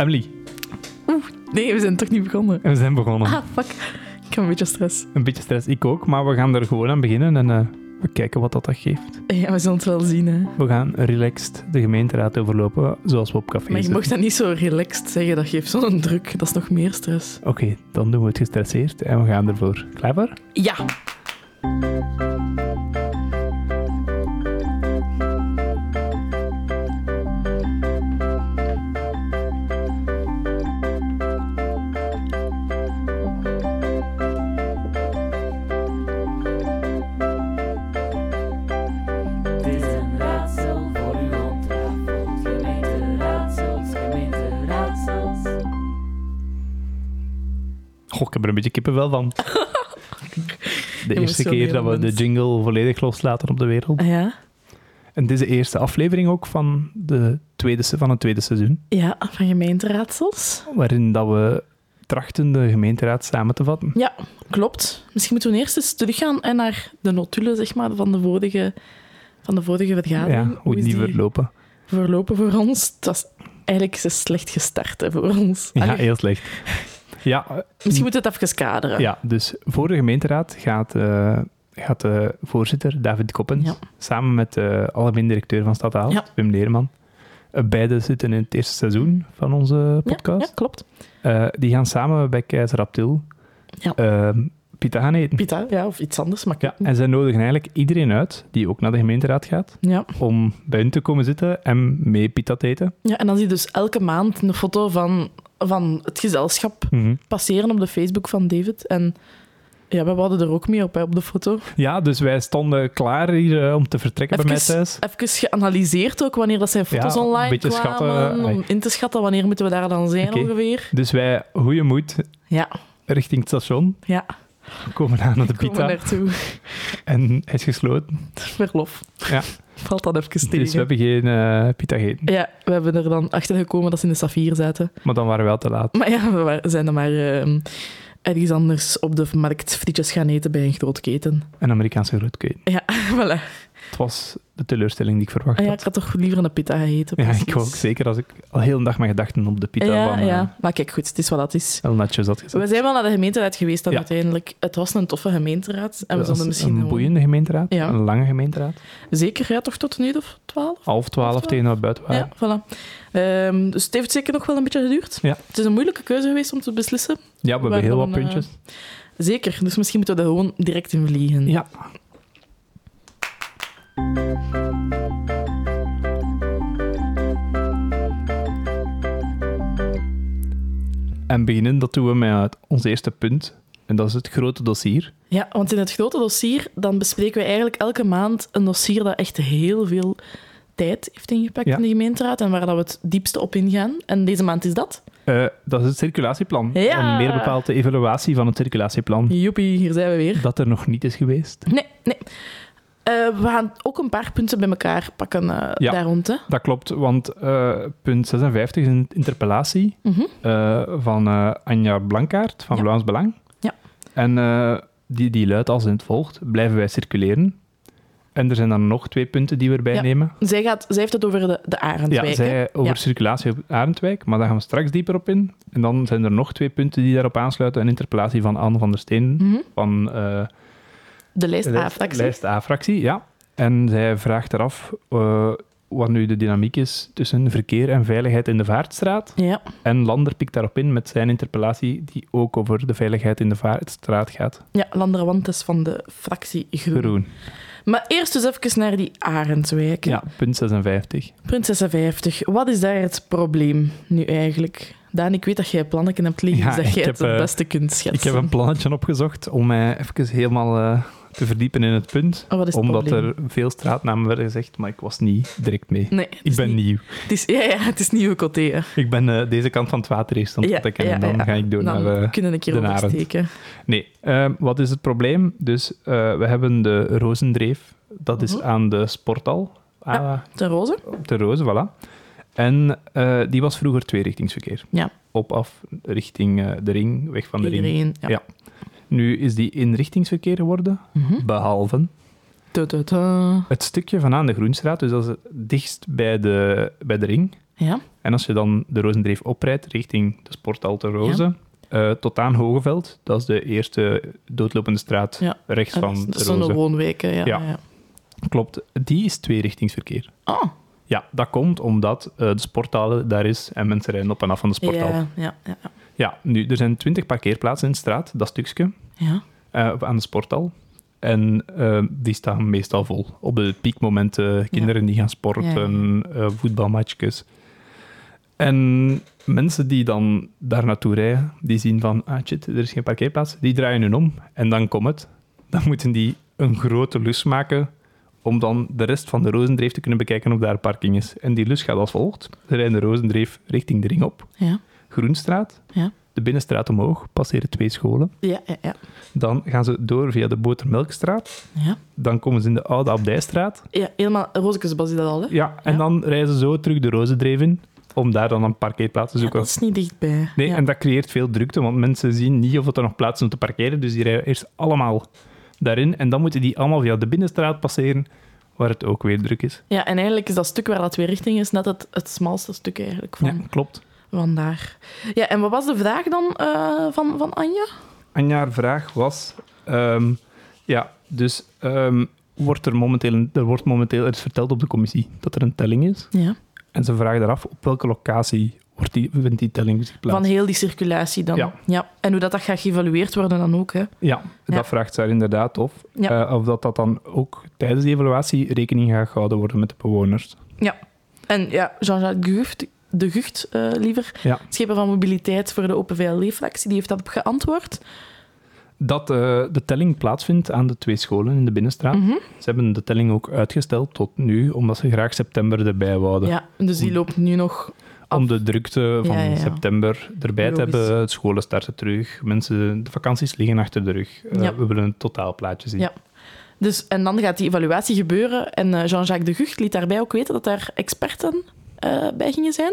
Emily, Oeh, nee, we zijn toch niet begonnen. we zijn begonnen. Ah, fuck. Ik heb een beetje stress. Een beetje stress, ik ook, maar we gaan er gewoon aan beginnen en eh, we kijken wat dat, dat geeft. Ja, we zullen het wel zien, hè. We gaan relaxed de gemeenteraad overlopen, zoals we op café Maar je mocht dat niet zo relaxed zeggen. Dat geeft zo'n druk. Dat is nog meer stress. Oké, dan doen we het gestresseerd en we gaan ervoor. Klaar voor? Ja. Heb er een beetje kippenvel van. De eerste keer dat we de jingle volledig loslaten op de wereld. Ah, Ja. En dit is de eerste aflevering ook van, de tweede, van het tweede seizoen, Ja, van gemeenteraadsels. waarin dat we trachten de gemeenteraad samen te vatten. Ja, klopt. Misschien moeten we eerst eens teruggaan en naar de notulen zeg maar, van, de vorige, van de vorige vergadering. Ja, hoe is die verlopen. verlopen voor ons? Het was eigenlijk is het slecht gestart hè, voor ons. Ja, heel slecht. Ja, eh, misschien moeten we het even kaderen. ja, dus voor de gemeenteraad gaat, eh, gaat de voorzitter David Koppens Ja. samen met de algemeen directeur van Stad Ja. Wim Leerman. Uh, beide zitten in het eerste seizoen van onze podcast. Ja, klopt. Uh, die gaan samen bij Keizer Abdil Ja. uh, pita gaan eten. Pita, ja, of iets anders. Maar Ja, en zij nodigen eigenlijk iedereen uit die ook naar de gemeenteraad gaat, ja. om bij hun te komen zitten en mee pita te eten. ja, en dan zie je dus elke maand een foto van, van het gezelschap Mhm. passeren op de Facebook van David. En ja, we hadden er ook mee op, hè, op de foto. Ja, dus wij stonden klaar hier uh, om te vertrekken bij mij thuis. Even geanalyseerd ook wanneer dat zijn foto's Ja, online kwamen. schatten, om ai. in te schatten wanneer moeten we daar dan zijn ongeveer. Dus wij, goede moed, Ja, richting het station. ja. We komen aan naar de pita. naartoe. En hij is gesloten. Verlof. Ja. Valt dat even tegen. Dus we hebben geen eh pita gegeten. Ja, we hebben er dan achter gekomen dat ze in de Safir zaten. Maar dan waren we wel te laat. Maar ja, we wa- zijn dan maar ehm, ergens anders op de markt frietjes gaan eten bij een groot keten. Een Amerikaanse grootketen. Ja, voilà. Het was de teleurstelling die ik verwacht Ah ja, had. ik had toch liever een pita gegeten. Ja, ik ook. Zeker als ik al heel de dag mijn gedachten op de pita Ja, van ja, maar kijk, goed, het is wat het is. El Nacho zat gezet. We zijn wel naar de gemeenteraad geweest dan Ja. uiteindelijk. Het was een toffe gemeenteraad. En we Dat was zullen misschien een boeiende gemeenteraad. Ja. Een lange gemeenteraad. Zeker, ja, toch tot een uur of twaalf? Half twaalf tegen dat we buiten waren. Ja, voilà. Ehm, dus het heeft zeker nog wel een beetje geduurd. Ja. Het is een moeilijke keuze geweest om te beslissen. Ja, we hebben heel wat eh, puntjes. Zeker, dus misschien moeten we er gewoon direct in vliegen. Ja. En beginnen, dat doen we met ons eerste punt. En dat is het grote dossier. Ja, want in het grote dossier dan bespreken we eigenlijk elke maand een dossier dat echt heel veel tijd heeft ingepakt Ja. in de gemeenteraad en waar dat we het diepste op ingaan. En deze maand is dat. Eh, dat is het circulatieplan. Ja. En meer bepaald de evaluatie van het circulatieplan. Joepie, hier zijn we weer. Dat er nog niet is geweest. Nee, nee. Eh, we gaan ook een paar punten bij elkaar pakken eh, Ja. daar rond. Hè. Dat klopt, want eh, punt 56 is een interpellatie Mhm. van Anja Blankaert van Ja. Vlaams Belang. Ja. En die, die luidt als in het volgt. Blijven wij circuleren? En er zijn dan nog twee punten die we erbij Ja. nemen. Zij, gaat, zij heeft het over de, de Arendwijk. Ja, hè. zij over Ja. circulatie op Arendwijk, maar daar gaan we straks dieper op in. En dan zijn er nog twee punten die daarop aansluiten. Een interpellatie van Anne van der Steen Mhm. van De lijst de A-fractie. lijst A-fractie, ja. En zij vraagt eraf eh, wat nu de dynamiek is tussen verkeer en veiligheid in de Vaartstraat. Ja. En Lander pikt daarop in met zijn interpellatie, die ook over de veiligheid in de Vaartstraat gaat. ja, Landere Wantes van de fractie Groen. Groen. Maar eerst dus even naar die Arendwijk. hè. Ja, punt 56. Punt 56. Wat is daar het probleem nu eigenlijk? Daan, ik weet dat jij plannen hebt liggen, Ja, dus dat jij heb, het het eh, beste kunt schetsen. Ik heb een plannetje opgezocht om mij even helemaal eh, te verdiepen in het punt. Oh, het omdat probleem? er veel straatnamen werden gezegd, maar ik was niet direct mee. Nee, Ik ben niet- nieuw. Het is, ja, ja, het is nieuwe coté. Ik ben eh, deze kant van het water eerst aan het Ja, ja, en dan ga ik door Dan naar... eh, kunnen we een keer de oversteken. Nee, ehm, wat is het probleem? Dus we hebben de Rozendreef, dat is Mhm. aan de sporthal, ah, De roze? op de Rozen, voilà. En eh, die was vroeger tweerichtingsverkeer. Ja. Op, af, richting eh, de ring, weg van de ring. Ja. Ja. Nu is die inrichtingsverkeer geworden, Mhm. behalve het stukje van aan de Groenstraat, dus dat is het dichtst bij de, bij de ring. Ja. En als je dan de Rozendreef oprijdt richting de Sporthal te Rozen, eh, tot aan Hogeveld, dat is de eerste doodlopende straat Ja. rechts van dat de is zo'n Rozen. woonwijken, ja. Ja. ja. Klopt, die is tweerichtingsverkeer. Ah, Ja, dat komt omdat eh, de sporthalen daar is en mensen rijden op en af van de sporthal. Ja, ja, ja, ja. nu, er zijn twintig parkeerplaatsen in de straat, dat stukje, ja. eh, aan de sporthal. En eh, die staan meestal vol. Op de piekmomenten, kinderen die gaan sporten, eh, voetbalmatchjes. En mensen die dan daar naartoe rijden, die zien van, ah shit, er is geen parkeerplaats, die draaien hun om. En dan komt het. Dan moeten die een grote lus maken om dan de rest van de Rozendreef te kunnen bekijken of daar parking is. En die lus gaat als volgt. Ze rijden de Rozendreef richting de ring op. ja. Groenstraat, Ja. de binnenstraat omhoog, passeren twee scholen. Ja, ja, ja. Dan gaan ze door via de Botermelkstraat. Ja, Dan komen ze in de Oude Abdijstraat. ja helemaal Rozekesbos is dat al, hè? Ja, en Ja. dan rijden ze zo terug de Rozendreef in, om daar dan een parkeerplaats te Ja, zoeken. dat is niet dichtbij. Nee, ja. en dat creëert veel drukte, want mensen zien niet of er nog plaats is om te parkeren, dus die rijden eerst allemaal daarin. En dan moeten die allemaal via de binnenstraat passeren, waar het ook weer druk is. ja, en eigenlijk is dat stuk waar dat weer richting is net het, het smalste stuk eigenlijk van, Ja, klopt. van daar. Ja, en wat was de vraag dan eh, van, van Anja? Anja, haar vraag was... ehm, ja, dus ehm, wordt er momenteel... Er wordt momenteel... Er is verteld op de commissie dat er een telling is. Ja. En ze vragen eraf op welke locatie wordt die, vindt die telling zich plaats. Van heel die circulatie dan. Ja. En hoe dat, dat gaat geëvalueerd worden dan ook, hè? Ja, dat Ja. vraagt ze haar inderdaad of. Ja. Eh, of dat dat dan ook tijdens die evaluatie rekening gaat gehouden worden met de bewoners. En ja, Jean-Jacques de Gucht, de Gucht eh, liever, Ja. schepen van mobiliteit voor de Open VLE-fractie, die heeft daarop geantwoord. Dat eh, de telling plaatsvindt aan de twee scholen in de binnenstraat. Mhm. Ze hebben de telling ook uitgesteld tot nu, omdat ze graag september erbij wouden. Ja, dus die loopt nu nog... Om de drukte van Ja, ja, ja. september erbij te hebben. Het scholen starten terug. Mensen, de vakanties liggen achter de rug. Eh. We willen een totaalplaatje zien. Ja. Dus, en dan gaat die evaluatie gebeuren. En eh, Jean-Jacques de Gucht liet daarbij ook weten dat daar experten eh, bij gingen zijn.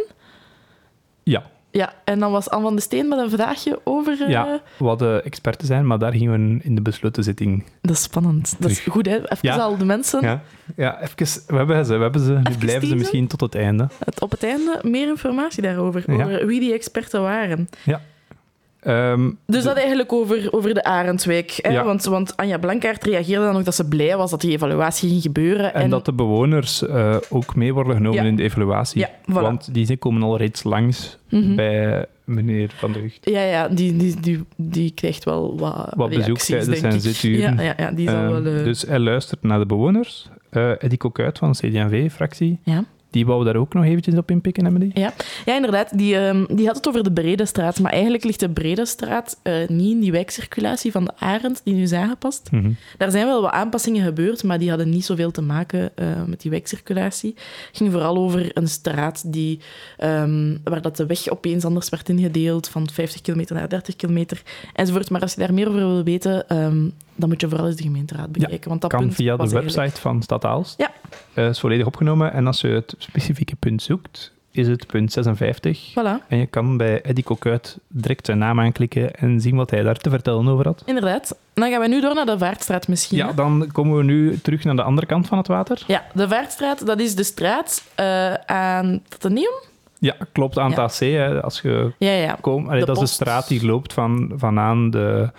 Ja. Ja, en dan was Anne van de Steen met een vraagje over... eh, Ja, we hadden experten zijn, maar daar gingen we in de besloten zitting. Dat is spannend. Dat is goed, hè? Even Ja. al de mensen. Ja, ja even, we hebben ze. We hebben ze. Nu Even blijven ze misschien tot het einde. Het, op het einde meer informatie daarover. Ja. Over wie die experten waren. Ehm, Dus de- dat eigenlijk over, over de Arendswijk. Hè? Ja. Want, want Anja Blankaert reageerde dan ook dat ze blij was dat die evaluatie ging gebeuren. En, dat de bewoners eh, ook mee worden genomen Ja. in de evaluatie. Ja, voilà. Want die komen al reeds langs Mhm. bij meneer Van Gucht. Ja, ja die, die, die, die krijgt wel wat, Wat bezoek tijdens zijn zituren. Ja, ja, ja, die zal Ehm, wel... eh, Dus hij luistert naar de bewoners. Eh Eddie Cocuit van de CD&V-fractie, Ja. Die wou daar ook nog eventjes op inpikken, Emily. Ja, inderdaad. Die, ehm, die had het over de Brede Straat. Maar eigenlijk ligt de Brede Straat eh, niet in die wijkcirculatie van de Arend, die nu is aangepast. Mhm. Daar zijn wel wat aanpassingen gebeurd, maar die hadden niet zoveel te maken eh, met die wijkcirculatie. Het ging vooral over een straat die, ehm, waar dat de weg opeens anders werd ingedeeld, van 50 kilometer naar 30 kilometer, enzovoort. Maar als je daar meer over wil weten, ehm, dan moet je vooral eens de gemeenteraad bekijken. want dat Kan punt via de website eigenlijk- van Stad Aalst. Ja. Eh, is volledig opgenomen. En als je het specifieke punt zoekt, is het punt 56. Voilà, En je kan bij Eddie Cocuit direct zijn naam aanklikken en zien wat hij daar te vertellen over had. inderdaad. Dan gaan we nu door naar de Vaartstraat misschien. Ja, dan komen we nu terug naar de andere kant van het water. Ja, de Vaartstraat, dat is de straat eh, aan het Atheneum. Ja, klopt, aan Ja. het AC. Hè, als je Ja, ja. komt, allee, dat is de straat die loopt van, vanaan de...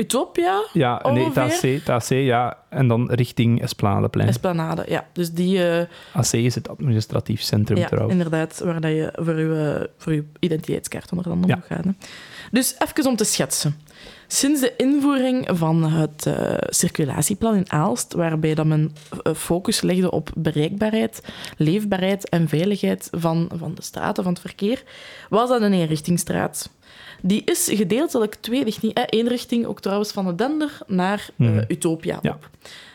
Utopia, Ja, nee, Ongeveer? het AC, ja. En dan richting Esplanadeplein. Esplanade. Ja, dus die... eh, AC is het administratief centrum ja, trouwens. inderdaad, waar dat je voor je, voor je identiteitskaart onder andere Ja. moet gaan. Hè. Dus even om te schetsen. Sinds de invoering van het eh, circulatieplan in Aalst, waarbij dat men eh, focus legde op bereikbaarheid, leefbaarheid en veiligheid van, van de straten, van het verkeer, was dat een eenrichtingstraat. Die is gedeeltelijk twee richting, eh, één richting ook trouwens van de Dender naar eh, Mhm. Utopia Ja. op.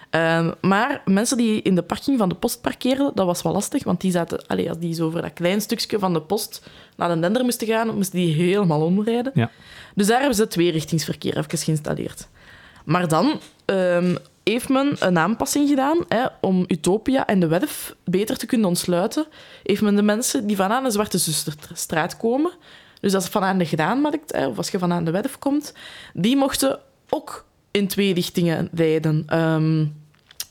Ehm, maar mensen die in de parking van de post parkeerden, dat was wel lastig, want die zaten, allee, als die zo over dat klein stukje van de post naar de Dender moesten gaan, moesten die helemaal omrijden. Ja. Dus daar hebben ze tweerichtingsverkeer even geïnstalleerd. Maar dan ehm, heeft men een aanpassing gedaan hè, om Utopia en de Werf beter te kunnen ontsluiten. Heeft men de mensen die vanaan de Zwarte Zusterstraat komen, dus als je vanaan de Graanmarkt hè, of als je vanaan de Werf komt, die mochten ook in twee richtingen rijden. Ehm,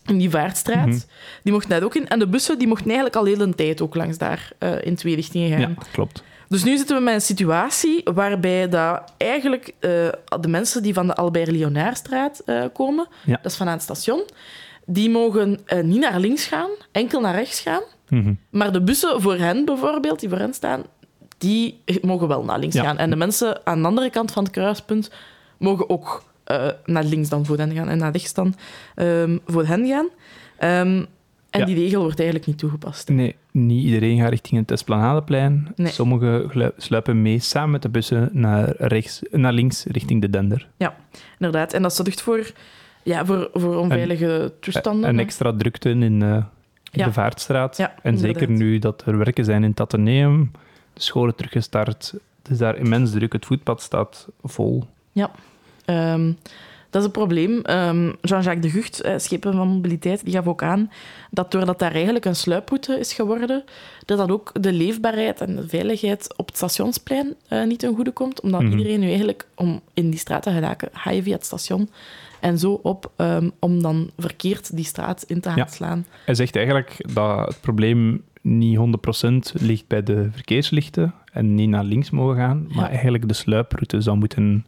in die vaartstraat. Mhm. Die mochten net ook in. En de bussen die mochten eigenlijk al heel de tijd ook langs daar eh, in twee richtingen gaan. Ja, klopt. Dus nu zitten we met een situatie waarbij dat eigenlijk eh, de mensen die van de Albert Lionaerstraat eh, komen, Ja. dat is van aan het station, die mogen niet naar links gaan, enkel naar rechts gaan. Mhm. Maar de bussen voor hen bijvoorbeeld, die voor hen staan, die mogen wel naar links Ja. gaan. En de mensen aan de andere kant van het kruispunt mogen ook eh, naar links dan voor hen gaan en naar rechts dan ehm, voor hen gaan. Ehm, en Ja. die regel wordt eigenlijk niet toegepast. Nee, niet iedereen gaat richting het Esplanadeplein. Nee. Sommigen sluipen mee samen met de bussen naar, rechts, naar links richting de Dender. Inderdaad. En dat zorgt voor, ja, voor, voor onveilige toestanden. Een hè. extra drukte in, eh, in Ja. de Vaartstraat. Ja, en zeker nu dat er werken zijn in het Atheneum, de scholen teruggestart. Het is daar immens druk. Het voetpad staat vol. Ehm, dat is een probleem. Ehm, Jean-Jacques de Gucht, eh, schepen van mobiliteit, die gaf ook aan dat doordat daar eigenlijk een sluiproute is geworden, dat dat ook de leefbaarheid en de veiligheid op het stationsplein eh, niet ten goede komt. Omdat Mhm. iedereen nu eigenlijk om in die straat te geraken, ga je via het station en zo op, ehm, om dan verkeerd die straat in te gaan Ja. slaan. Hij zegt eigenlijk dat het probleem niet 100% ligt bij de verkeerslichten en niet naar links mogen gaan, maar eigenlijk de sluiproute zou moeten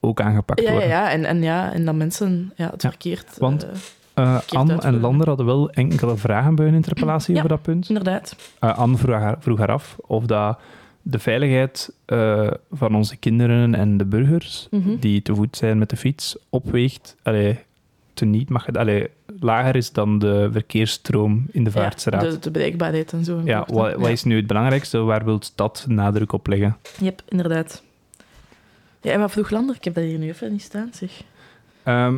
ook aangepakt Ja, ja, worden. ja. En, en, ja, en dat mensen ja, het verkeerd... want- Verkeerd Anne en. Lander hadden wel enkele vragen bij hun interpellatie over dat punt. inderdaad. Eh, Anne vroeg haar, vroeg haar af of dat de veiligheid van onze kinderen en de burgers Mhm. die te voet zijn met de fiets opweegt, allee, te niet mag het, allee, lager is dan de verkeersstroom in de vaartstraat. Ja, de, de bereikbaarheid en zo. Ja, wat, wat is nu het belangrijkste? Waar wil de stad nadruk op leggen? Yep, inderdaad. Ja, en wat vroeg Lander? Ik heb dat hier nu even niet staan, zeg. Ehm,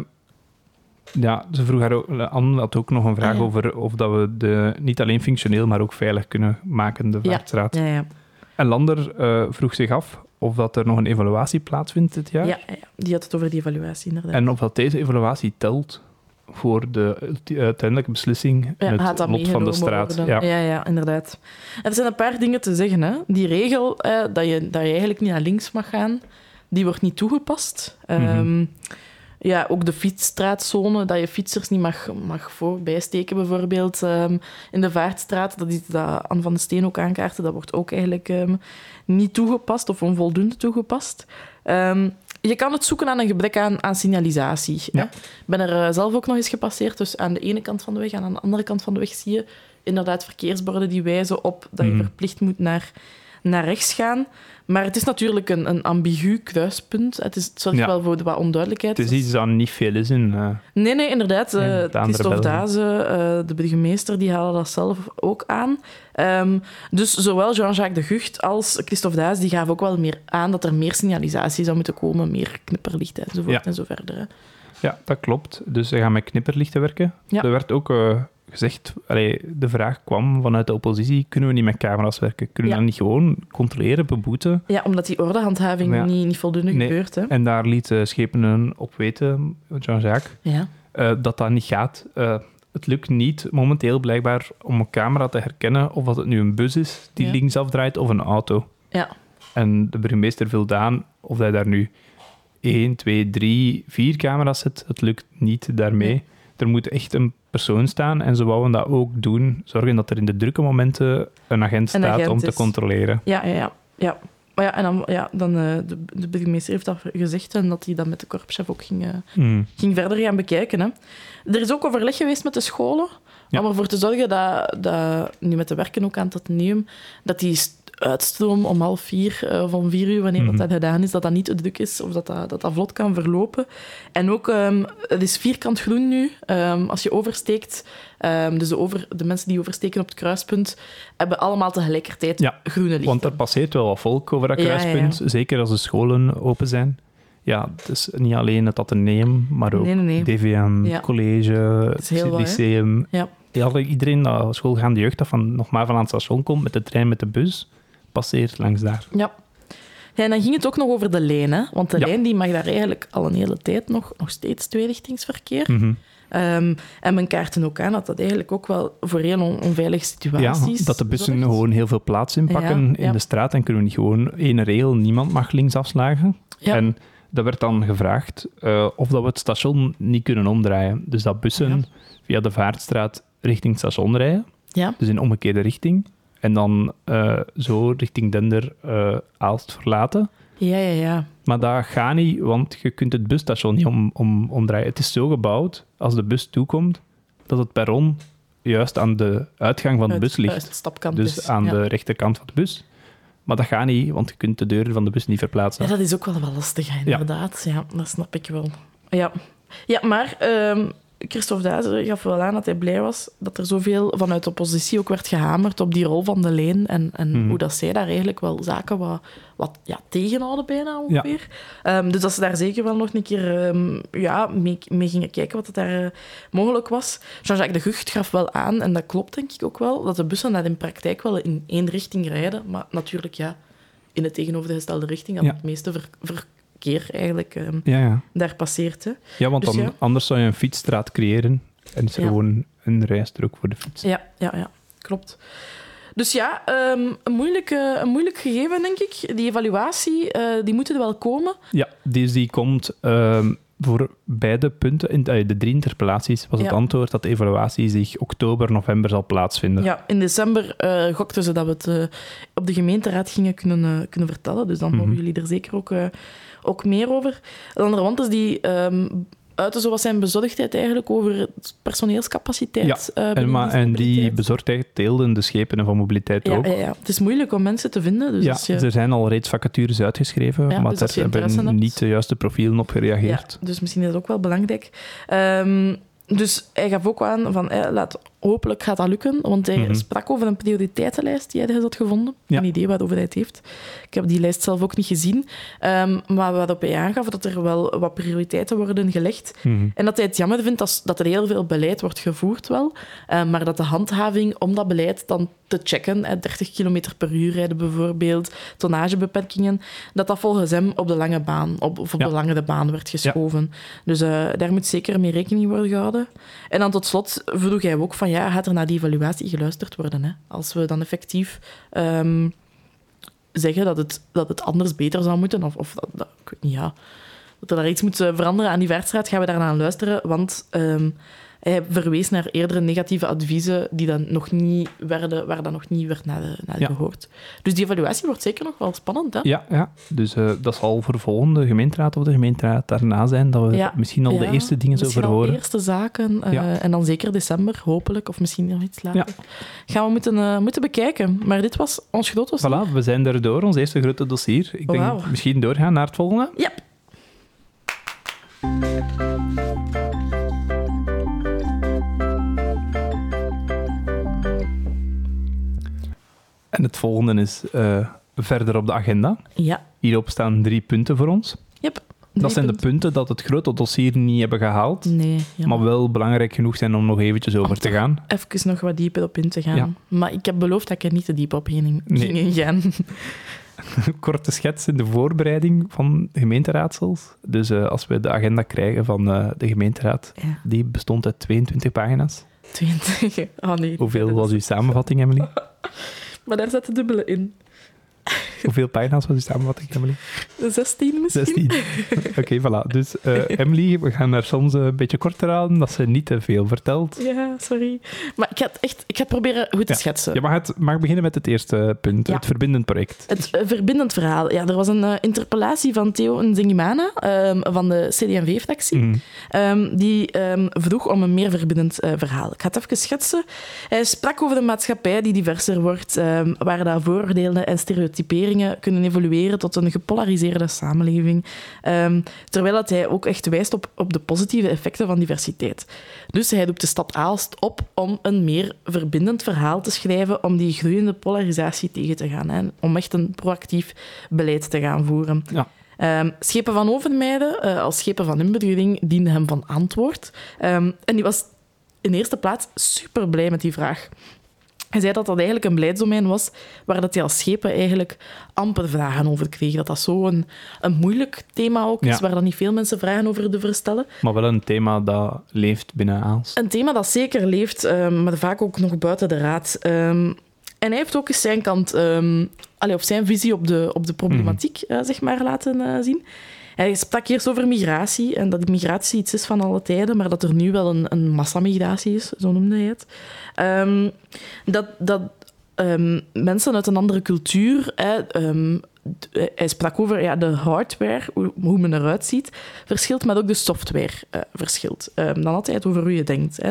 ja, ze vroeg haar ook, Anne had ook nog een vraag Ah, ja. over of dat we de, niet alleen functioneel, maar ook veilig kunnen maken, de Ja. vaartstraat. Ja, ja. En Lander eh, vroeg zich af of dat er nog een evaluatie plaatsvindt dit jaar. Ja, ja, ja. die had het over die evaluatie, inderdaad. En of dat deze evaluatie telt voor de uiteindelijke beslissing ja, het dat lot van de straat. Ja. Ja. ja, inderdaad. Er zijn een paar dingen te zeggen. Hè. Die regel eh, dat, je, dat je eigenlijk niet naar links mag gaan, die wordt niet toegepast. Mhm. Ehm, ja, ook de fietsstraatzone, dat je fietsers niet mag, mag voorbijsteken, bijvoorbeeld. ehm, in de Vaartstraat, dat is dat Anne van de Steen ook aankaarten, dat wordt ook eigenlijk ehm, niet toegepast of onvoldoende toegepast. Je kan het zoeken aan een gebrek aan, aan signalisatie. Ja. Ik ben er eh, zelf ook nog eens gepasseerd. Dus aan de ene kant van de weg en aan de andere kant van de weg zie je inderdaad verkeersborden die wijzen op dat je Mhm. verplicht moet naar, naar rechts gaan. Maar het is natuurlijk een, een ambigu kruispunt. Het, is, het zorgt Ja. wel voor de wat onduidelijkheid. Het is iets dat niet veel is in. eh, Nee, nee, inderdaad. In de andere Christophe. Daze, eh, de burgemeester, die halen dat zelf ook aan. Ehm, dus zowel Jean-Jacques de Gucht als Christophe Daze die gaven ook wel meer aan dat er meer signalisatie zou moeten komen, meer knipperlichten enzovoort Ja. en zo verder. hè. ja, dat klopt. Dus ze gaan met knipperlichten werken. Ja. Er werd ook gezegd, allee, de vraag kwam vanuit de oppositie, kunnen we niet met camera's werken? Kunnen we Ja. dat niet gewoon controleren, beboeten? Ja, omdat die ordehandhaving Ja. niet, niet voldoende Nee. gebeurt. Hè. En daar liet schepenen op weten, Jean-Jacques, Ja. eh, dat dat niet gaat. Eh, het lukt niet momenteel blijkbaar om een camera te herkennen of dat het nu een bus is die linksaf draait of een auto. Ja. En de burgemeester vulde aan of hij daar nu 1, 2, 3, 4 camera's zet. Het lukt niet daarmee. Nee. Er moet echt een persoon staan en ze wouden dat ook doen. Zorgen dat er in de drukke momenten een agent Een staat agent om te controleren. Ja, ja, ja. ja. Maar ja, en dan, ja, dan eh, de, de burgemeester heeft dat gezegd en dat hij dat met de korpschef ook ging, eh, Hmm. ging verder gaan bekijken. Hè. Er is ook overleg geweest met de scholen Ja. om ervoor te zorgen dat, dat, nu met de werken ook aan het ateneum, dat die uitstroom om half vier eh, of om vier uur, wanneer Mhm. dat, dat gedaan is, dat dat niet te druk is of dat dat, dat, dat vlot kan verlopen. En ook, ehm, het is vierkant groen nu. Ehm, als je oversteekt, ehm, dus de, over, de mensen die oversteken op het kruispunt, hebben allemaal tegelijkertijd Ja, groene lichten. Want er passeert wel wat volk over dat Ja, ja, ja. kruispunt. Zeker als de scholen open zijn. Ja, het is niet alleen het ateneum, maar ook Nee, nee, nee. DVM, Ja. college, het lyceum. Ja. Ja, iedereen dat schoolgaande jeugd dat van nog maar van aan het station komt met de trein, met de bus, passeert langs daar. Ja. ja. En dan ging het ook nog over de lijn, hè? want de Ja. lijn die mag daar eigenlijk al een hele tijd nog, nog steeds tweerichtingsverkeer. Ehm, en men kaarten ook aan dat dat eigenlijk ook wel voor heel on- onveilige Ja, situaties dat de bussen zorgt. gewoon heel veel plaats inpakken Ja, in ja. de straat en kunnen we niet gewoon één regel, niemand mag links afslagen. Ja. En dat werd dan gevraagd eh, of dat we het station niet kunnen omdraaien. Dus dat bussen Ja. via de Vaartstraat richting het station rijden, Ja, dus in omgekeerde richting. En dan eh, zo richting Dender eh, Aalst verlaten. ja, ja. ja. Maar dat gaat niet, want je kunt het busstation niet om, om, omdraaien. Het is zo gebouwd, als de bus toekomt, dat het perron juist aan de uitgang van de bus ligt. uit Dus aan ja. de rechterkant van de bus. Maar dat gaat niet, want je kunt de deuren van de bus niet verplaatsen. Ja, dat is ook wel wel lastig, inderdaad. Ja. dat snap ik wel. Ja, ja maar ehm, Christophe Duizer gaf wel aan dat hij blij was dat er zoveel vanuit de oppositie ook werd gehamerd op die rol van de leen en, en Mhm. hoe dat zij daar eigenlijk wel zaken wat, wat ja, tegenhouden bijna ongeveer. Ehm, dus dat ze daar zeker wel nog een keer ehm, ja, mee, mee gingen kijken wat het daar eh, mogelijk was. Jean-Jacques de Gucht gaf wel aan, en dat klopt denk ik ook wel, dat de bussen dat in praktijk wel in één richting rijden, maar natuurlijk ja, in de tegenovergestelde richting, dat Ja. het meeste ver- verkeer eigenlijk ehm, Ja, ja. daar passeert. Hè. ja want Dus dan, anders zou je een fietsstraat creëren. En is gewoon een rijstrook voor de fiets. Ja, ja, ja, klopt. Dus ja, ehm, een, moeilijk, een moeilijk gegeven, denk ik. Die evaluatie, eh, die moet er wel komen. Ja, dus die komt ehm, voor beide punten. In eh, de drie interpellaties was het Ja. antwoord dat de evaluatie zich oktober, november zal plaatsvinden. Ja, in december eh, gokten ze dat we het op de gemeenteraad gingen kunnen, kunnen vertellen. Dus dan Mhm. horen jullie er zeker ook, ook meer over. Een andere want is die ehm uitte zo wat zijn bezorgdheid eigenlijk over personeelscapaciteit. eh, En, maar, en die bezorgdheid deelden de schepen van mobiliteit ja, ook. ja, ja, het is moeilijk om mensen te vinden. Dus ja, als je, er zijn al reeds vacatures uitgeschreven, Ja, maar dus daar hebben hebt. niet de juiste profielen op gereageerd. Ja, dus misschien is dat ook wel belangrijk. Ehm, dus hij gaf ook aan van, eh, laat, hopelijk gaat dat lukken, want hij Mhm. sprak over een prioriteitenlijst die hij had gevonden. Ja. Geen idee waarover hij het heeft. Ik heb die lijst zelf ook niet gezien. Ehm, maar waarop hij aangaf dat er wel wat prioriteiten worden gelegd. Mhm. En dat hij het jammer vindt dat, dat er heel veel beleid wordt gevoerd wel, eh, maar dat de handhaving om dat beleid dan te checken, hè, 30 km per uur rijden bijvoorbeeld, tonnagebeperkingen, dat dat volgens hem op de lange baan, op, of op Ja. de langere baan werd geschoven. Dus eh, daar moet zeker mee rekening worden gehouden. En dan tot slot vroeg hij ook van, ja, gaat er naar die evaluatie geluisterd worden? Hè? Als we dan effectief ehm, zeggen dat het, dat het anders beter zou moeten, of, of dat, ik weet niet, ja, dat er daar iets moet veranderen aan die vaartstraat, gaan we daarna luisteren, want ehm, hij verwees naar eerdere negatieve adviezen die dan nog niet werden, waar dan nog niet werd naar, de, naar Ja. gehoord. Dus die evaluatie wordt zeker nog wel spannend, hè? Ja, ja. dus eh, dat zal voor de volgende gemeenteraad of de gemeenteraad daarna zijn dat we Ja. misschien al de eerste dingen zo Misschien al horen. eerste zaken. eh. En dan zeker december, hopelijk. Of misschien nog iets later. Gaan we moeten, eh, moeten bekijken. Maar dit was ons groot dossier. Voilà, we zijn er door, ons eerste grote dossier. Ik denk Wauw. misschien doorgaan naar het volgende. Ja. En het volgende is eh, verder op de agenda. Ja. Hierop staan drie punten voor ons. Yep. Dat zijn de punten dat het grote dossier niet hebben gehaald, Nee, maar wel belangrijk genoeg zijn om nog eventjes over Om te gaan. Even nog wat dieper op in te gaan. Ja. Maar ik heb beloofd dat ik er niet te diep op ging, Nee. ingaan. Korte schets in de voorbereiding van gemeenteraadsels. Dus eh, als we de agenda krijgen van eh, de gemeenteraad, Ja. die bestond uit 22 pagina's. 22. Oh nee. Hoeveel was uw samenvatting, Emily? Maar daar zat dubbele in. Hoeveel pagina's was uw samenvatting, Emily? 16 misschien? 16. Oké, voilà. Dus eh, Emily, we gaan haar soms een beetje korter houden, dat ze niet te veel vertelt. Ja, sorry. Maar ik ga het echt ik ga het proberen goed te Ja. schetsen. Je mag, het, mag beginnen met het eerste punt, Ja. het verbindend project. Het eh, verbindend verhaal. Ja, er was een eh, interpellatie van Theo Nzingimana ehm van de CD&V-fractie. Mhm. Ehm, die ehm, vroeg om een meer verbindend eh, verhaal. Ik ga het even schetsen. Hij sprak over een maatschappij die diverser wordt, waar dat vooroordelen en stereotyperingen kunnen evolueren tot een gepolariseerde samenleving. Ehm, terwijl dat hij ook echt wijst op, op de positieve effecten van diversiteit. Dus hij roept de stad Aalst op om een meer verbindend verhaal te schrijven om die groeiende polarisatie tegen te gaan. Hè, om echt een proactief beleid te gaan voeren. Ja. Ehm, schepen van Overmeijden, eh, als schepen van inbedrijving, diende hem van antwoord. Ehm, en die was in eerste plaats super blij met die vraag. Hij zei dat dat eigenlijk een beleidsdomein was waar dat hij als schepen eigenlijk amper vragen over kreeg. Dat dat zo een, een moeilijk thema ook is, Ja. waar dan niet veel mensen vragen over durven stellen. Maar wel een thema dat leeft binnen Aals. Een thema dat zeker leeft, ehm, maar vaak ook nog buiten de raad. Ehm, en hij heeft ook eens zijn kant, ehm allee, of zijn visie op de, op de problematiek, eh, zeg maar, laten eh, zien. Hij sprak eerst over migratie en dat migratie iets is van alle tijden, maar dat er nu wel een, een massamigratie is, zo noemde hij het. Ehm, dat dat ehm, mensen uit een andere cultuur, hè, ehm, d- hij sprak over ja, de hardware, hoe, men eruit ziet, verschilt, maar ook de software eh, verschilt. Dan het over hoe je denkt. Hè.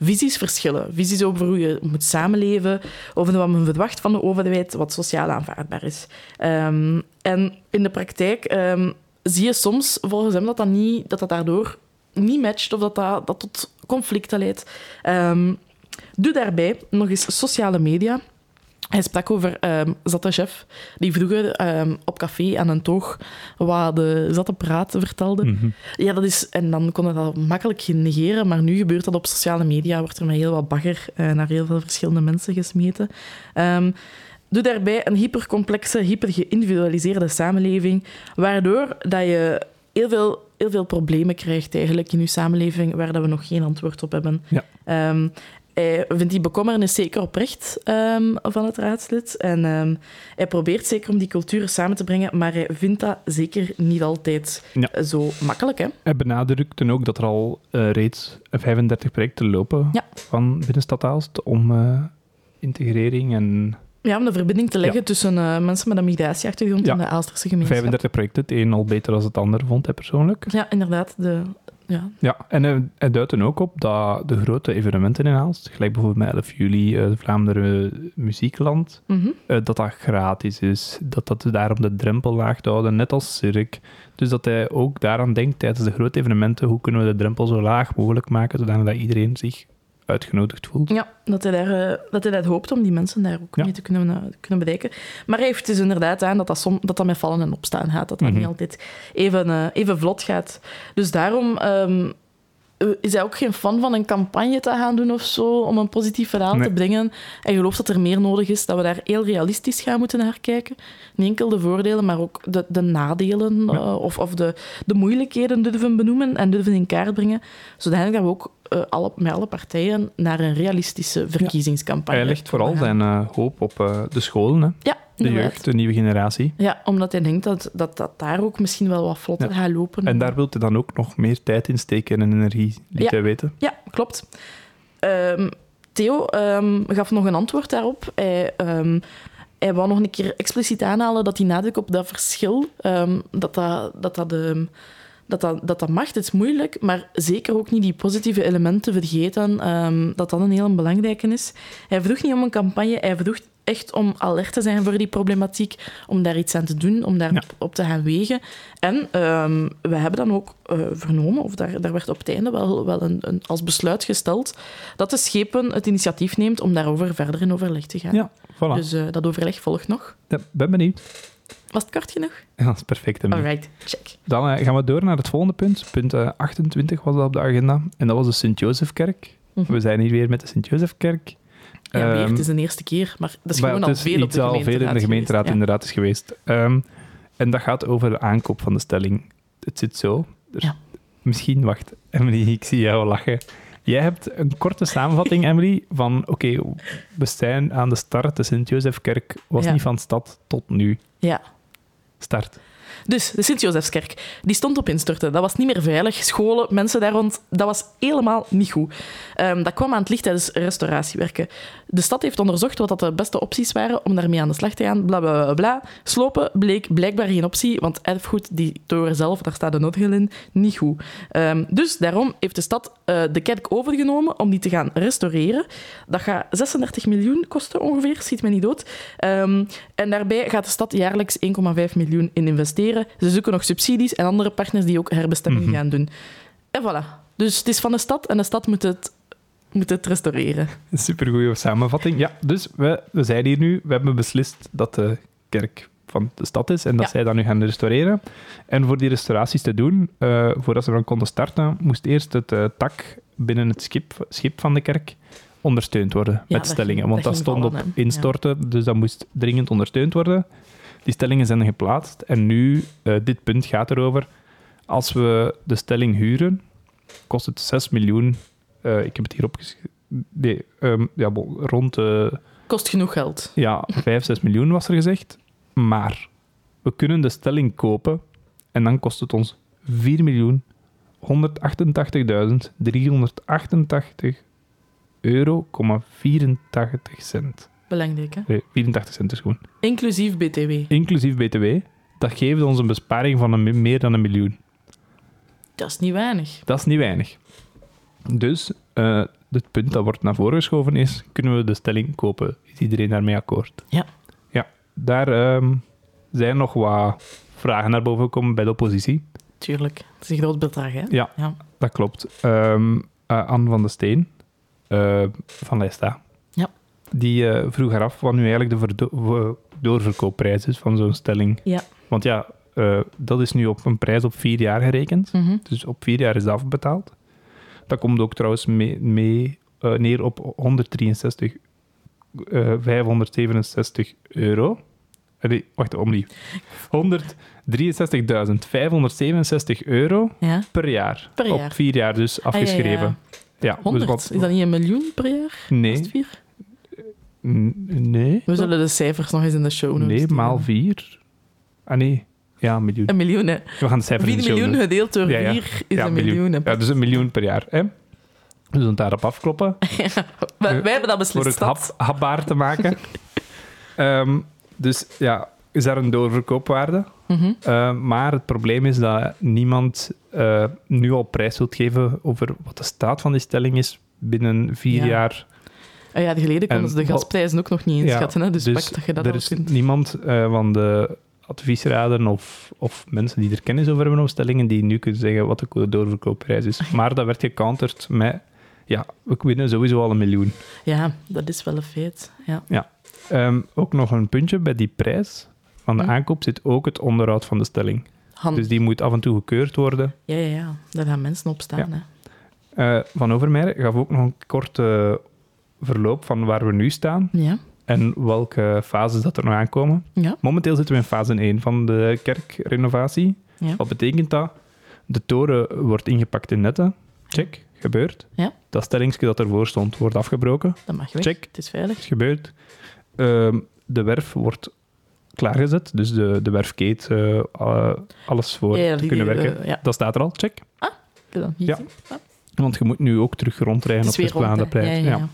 Visies verschillen. Visies over hoe je moet samenleven, over wat men verwacht van de overheid, wat sociaal aanvaardbaar is. En in de praktijk zie je soms volgens hem dat dat, niet, dat, dat daardoor niet matcht of dat dat, dat tot conflicten leidt. Doe daarbij nog eens sociale media. Hij sprak over Chef, die vroeger ehm, op café aan een toog wat de zatte praat vertelde. Mhm. Ja, dat is... En dan kon je dat makkelijk negeren, maar nu gebeurt dat op sociale media. Wordt er met heel wat bagger eh, naar heel veel verschillende mensen gesmeten. Ehm, doe daarbij een hypercomplexe, hypergeïndividualiseerde samenleving, waardoor dat je heel veel, heel veel problemen krijgt eigenlijk in je samenleving waar dat we nog geen antwoord op hebben. Ja. Hij vindt die bekommernis zeker oprecht ehm, van het raadslid. En ehm, hij probeert zeker om die culturen samen te brengen, maar hij vindt dat zeker niet altijd Ja. zo makkelijk. Hè? Hij benadrukte ook dat er al eh, reeds 35 projecten lopen Ja. van Binnenstad Aalst om eh, integrering en Ja, om de verbinding te leggen Ja. tussen eh, mensen met een migratieachtergrond en de Aalsterse gemeenschap. 35 projecten. Het een al beter dan het ander, vond hij persoonlijk. Ja, inderdaad. De, ja. Ja, en hij, hij duidt dan ook op dat de grote evenementen in Aalst, gelijk bijvoorbeeld met 11 juli, eh Vlaanderen Muziekland, Mhm. eh, dat dat gratis is. Dat dat daarom de drempel laag te houden, net als Cirque. Dus dat hij ook daaraan denkt tijdens de grote evenementen, hoe kunnen we de drempel zo laag mogelijk maken, zodat dat iedereen zich uitgenodigd voelt. Ja, dat hij, daar, eh, dat hij dat hoopt om die mensen daar ook Ja. mee te kunnen, eh, kunnen bereiken. Maar hij heeft dus inderdaad aan dat dat, som, dat, dat met vallen en opstaan gaat. Dat dat Mhm. niet altijd even, eh, even vlot gaat. Dus daarom ehm, eh, is hij ook geen fan van een campagne te gaan doen of zo, om een positief verhaal Nee. te brengen. Hij gelooft dat er meer nodig is, dat we daar heel realistisch gaan moeten naar kijken. Niet enkel de voordelen, maar ook de, de nadelen eh, of, of de, de moeilijkheden durven benoemen en durven in kaart brengen, zodanig dat we ook eh, alle, met alle partijen naar een realistische verkiezingscampagne Hij legt vooral zijn eh, hoop op eh, de scholen, hè. Ja, de jeugd, de nieuwe generatie. Ja, omdat hij denkt dat dat, dat daar ook misschien wel wat vlotter Ja. gaat lopen. En daar wil hij dan ook nog meer tijd in steken en energie, liet Ja. hij weten. Ja, klopt. Ehm, Theo ehm, gaf nog een antwoord daarop. Hij, ehm, hij wou nog een keer expliciet aanhalen dat die nadruk op dat verschil, dat, dat, dat, dat, dat, dat, dat dat mag, het is moeilijk, maar zeker ook niet die positieve elementen vergeten, dat dat een heel belangrijke is. Hij vroeg niet om een campagne, hij vroeg echt om alert te zijn voor die problematiek, om daar iets aan te doen, om daar Ja. op, te gaan wegen. En ehm, we hebben dan ook eh, vernomen, of daar, daar werd op het einde wel, wel een, een, als besluit gesteld, dat de schepen het initiatief neemt om daarover verder in overleg te gaan. Ja, voilà. Dus eh, dat overleg volgt nog. Ja, ben benieuwd. Was het kort genoeg? Ja, dat is perfect. Alright, check. Dan eh, gaan we door naar het volgende punt. Punt eh, 28 was dat op de agenda. En dat was de Sint-Jozefkerk. Mhm. We zijn hier weer met de Sint-Jozefkerk. Ja, Ehm, het is de eerste keer, maar dat is maar gewoon al veel op de al veel in de gemeenteraad geweest, inderdaad is geweest. Ehm, en dat gaat over de aankoop van de stelling. Het zit zo. Dus Ja. Misschien, wacht, Emily, ik zie jou lachen. Jij hebt een korte samenvatting, Emily, van oké, we zijn aan de start. De Sint-Jozefkerk was Ja. niet van stad tot nu. Ja. Start. Dus de Sint-Jozefskerk, die stond op instorten. Dat was niet meer veilig. Scholen, mensen daar rond, dat was helemaal niet goed. Ehm, dat kwam aan het licht tijdens restauratiewerken. De stad heeft onderzocht wat dat de beste opties waren om daarmee aan de slag te gaan. Bla, bla, bla. Slopen bleek blijkbaar geen optie, want erfgoed, die toren zelf, daar staat een noodgel in, niet goed. Ehm, dus daarom heeft de stad eh, de kerk overgenomen om die te gaan restaureren. Dat gaat 36 miljoen kosten ongeveer, schiet me niet dood. Ehm, en daarbij gaat de stad jaarlijks 1,5 miljoen in investeren. Ze zoeken nog subsidies en andere partners die ook herbestemming Mhm. gaan doen. En voilà. Dus het is van de stad en de stad moet het, moet het restaureren. Supergoeie samenvatting. Ja, dus we, we zijn hier nu. We hebben beslist dat de kerk van de stad is en dat Ja. zij dat nu gaan restaureren. En voor die restauraties te doen, eh, voordat ze dan konden starten, moest eerst het eh, tak binnen het schip, schip van de kerk ondersteund worden met stellingen. ging- want dat stond vallen, op instorten, dus dat moest dringend ondersteund worden. Die stellingen zijn geplaatst en nu, eh, dit punt gaat erover, als we de stelling huren, kost het 6 miljoen. eh, ik heb het hier opgeschreven. Nee, ehm, ja, bon, rond de Kost genoeg geld. ja, 5, 6 miljoen was er gezegd. Maar we kunnen de stelling kopen En dan kost het ons 4.188.388 euro, 84 cent. Belangrijk, hè? Nee, 84 cent is gewoon. Inclusief BTW. Inclusief BTW. Dat geeft ons een besparing van een, meer dan een miljoen. Dat is niet weinig. Dat is niet weinig. Dus eh, het punt dat wordt naar voren geschoven is, kunnen we de stelling kopen? Is iedereen daarmee akkoord? Ja. Ja, daar ehm, zijn nog wat vragen naar boven gekomen bij de oppositie. Tuurlijk. Het is een groot bedrag, hè? Ja, Ja. dat klopt. Ehm eh, Anne van de Steen eh, van Leista. Die eh, vroeg haar af wat nu eigenlijk de doorverkoopprijs is van zo'n stelling. Ja. Want ja, eh, dat is nu op een prijs op vier jaar gerekend. Mhm. Dus op vier jaar is dat afbetaald. Dat komt ook trouwens mee, mee eh, neer op 163, eh 567 euro. Allee, wacht, opnieuw. 163.567 euro Ja. per jaar. Per jaar. Op vier jaar dus afgeschreven. ja, dus 100. wat- Is dat niet een miljoen per jaar? Is Nee, het vier? Nee. We zullen de cijfers nog eens in de show notes Nee, maal vier. Ah nee, ja, een miljoen. Een miljoen, hè? We gaan de cijfers in 4 de show miljoen gedeeld door Ja, ja. 4 is Ja, een miljoen. Ja, dus een miljoen per jaar. Hè? We zullen het daarop afkloppen. Wij, wij hebben dat voor beslist. het stad. hap, hapbaar te maken. Ehm, dus ja, is daar een doorverkoopwaarde? Eh, maar het probleem is dat niemand eh, nu al prijs wilt geven over wat de staat van die stelling is binnen vier Ja. jaar. Een jaar geleden konden En ze de gasprijzen ook nog niet inschatten. hè? Dus, pak dat je dat er is kunt. niemand eh, van de adviesraden of, of mensen die er kennis over hebben over stellingen die nu kunnen zeggen wat de doorverkoopprijs is. Maar dat werd gecounterd met, ja, we winnen sowieso al een miljoen. Ja, dat is wel een feit. Ja. Ehm, ook nog een puntje bij die prijs van de Hm. aankoop zit ook het onderhoud van de stelling. Hand. Dus die moet af en toe gekeurd worden. Ja, ja, ja. Daar gaan mensen op staan. Ja. Hè. Eh, van Overmeijer gaf ook nog een korte verloop van waar we nu staan Ja. en welke fases dat er nog aankomen. Ja. Momenteel zitten we in fase 1 van de kerkrenovatie. Ja. Wat betekent dat? De toren wordt ingepakt in netten. Check, gebeurt. Ja. Dat stellingske dat ervoor stond, wordt afgebroken. Dat mag weg. Check. Het is veilig. Is gebeurd. Ehm, de werf wordt klaargezet, dus de, de werfkeet, eh, eh, alles voor Ja, te kunnen eh, werken. ja. Dat staat er al, check. Dan hier Ja. zien. Ah, Want je moet nu ook terug rondrijden op het. Vlaanderplein. Ja.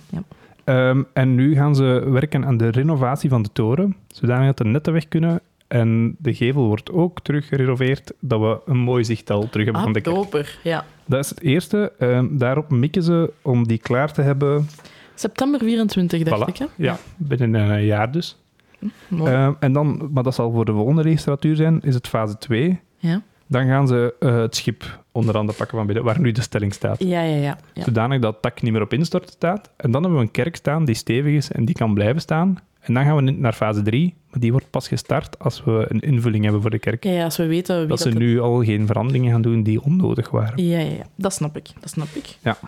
Ehm, en nu gaan ze werken aan de renovatie van de toren, zodanig dat de netten weg kunnen. En de gevel wordt ook terug gerenoveerd, dat we een mooi zichtal terug hebben Ah, van de kerk. Ja. Dat is het eerste. Ehm, daarop mikken ze om die klaar te hebben, September 24, dacht Voilà. ik. Hè? ja, binnen een jaar dus. Mooi. Ehm, en dan, maar dat zal voor de volgende registratuur zijn, is het fase 2. ja. Dan gaan ze eh, het schip onder handen pakken van binnen, waar nu de stelling staat. ja, ja, ja. ja. Zodanig dat het tak niet meer op instorten staat. En dan hebben we een kerk staan die stevig is en die kan blijven staan. En dan gaan we naar fase 3, maar die wordt pas gestart als we een invulling hebben voor de kerk. Ja, ja, als we weten wie dat ze het- nu al geen veranderingen gaan doen die onnodig waren. Ja, ja, ja, dat snap ik. Dat snap ik. Ja.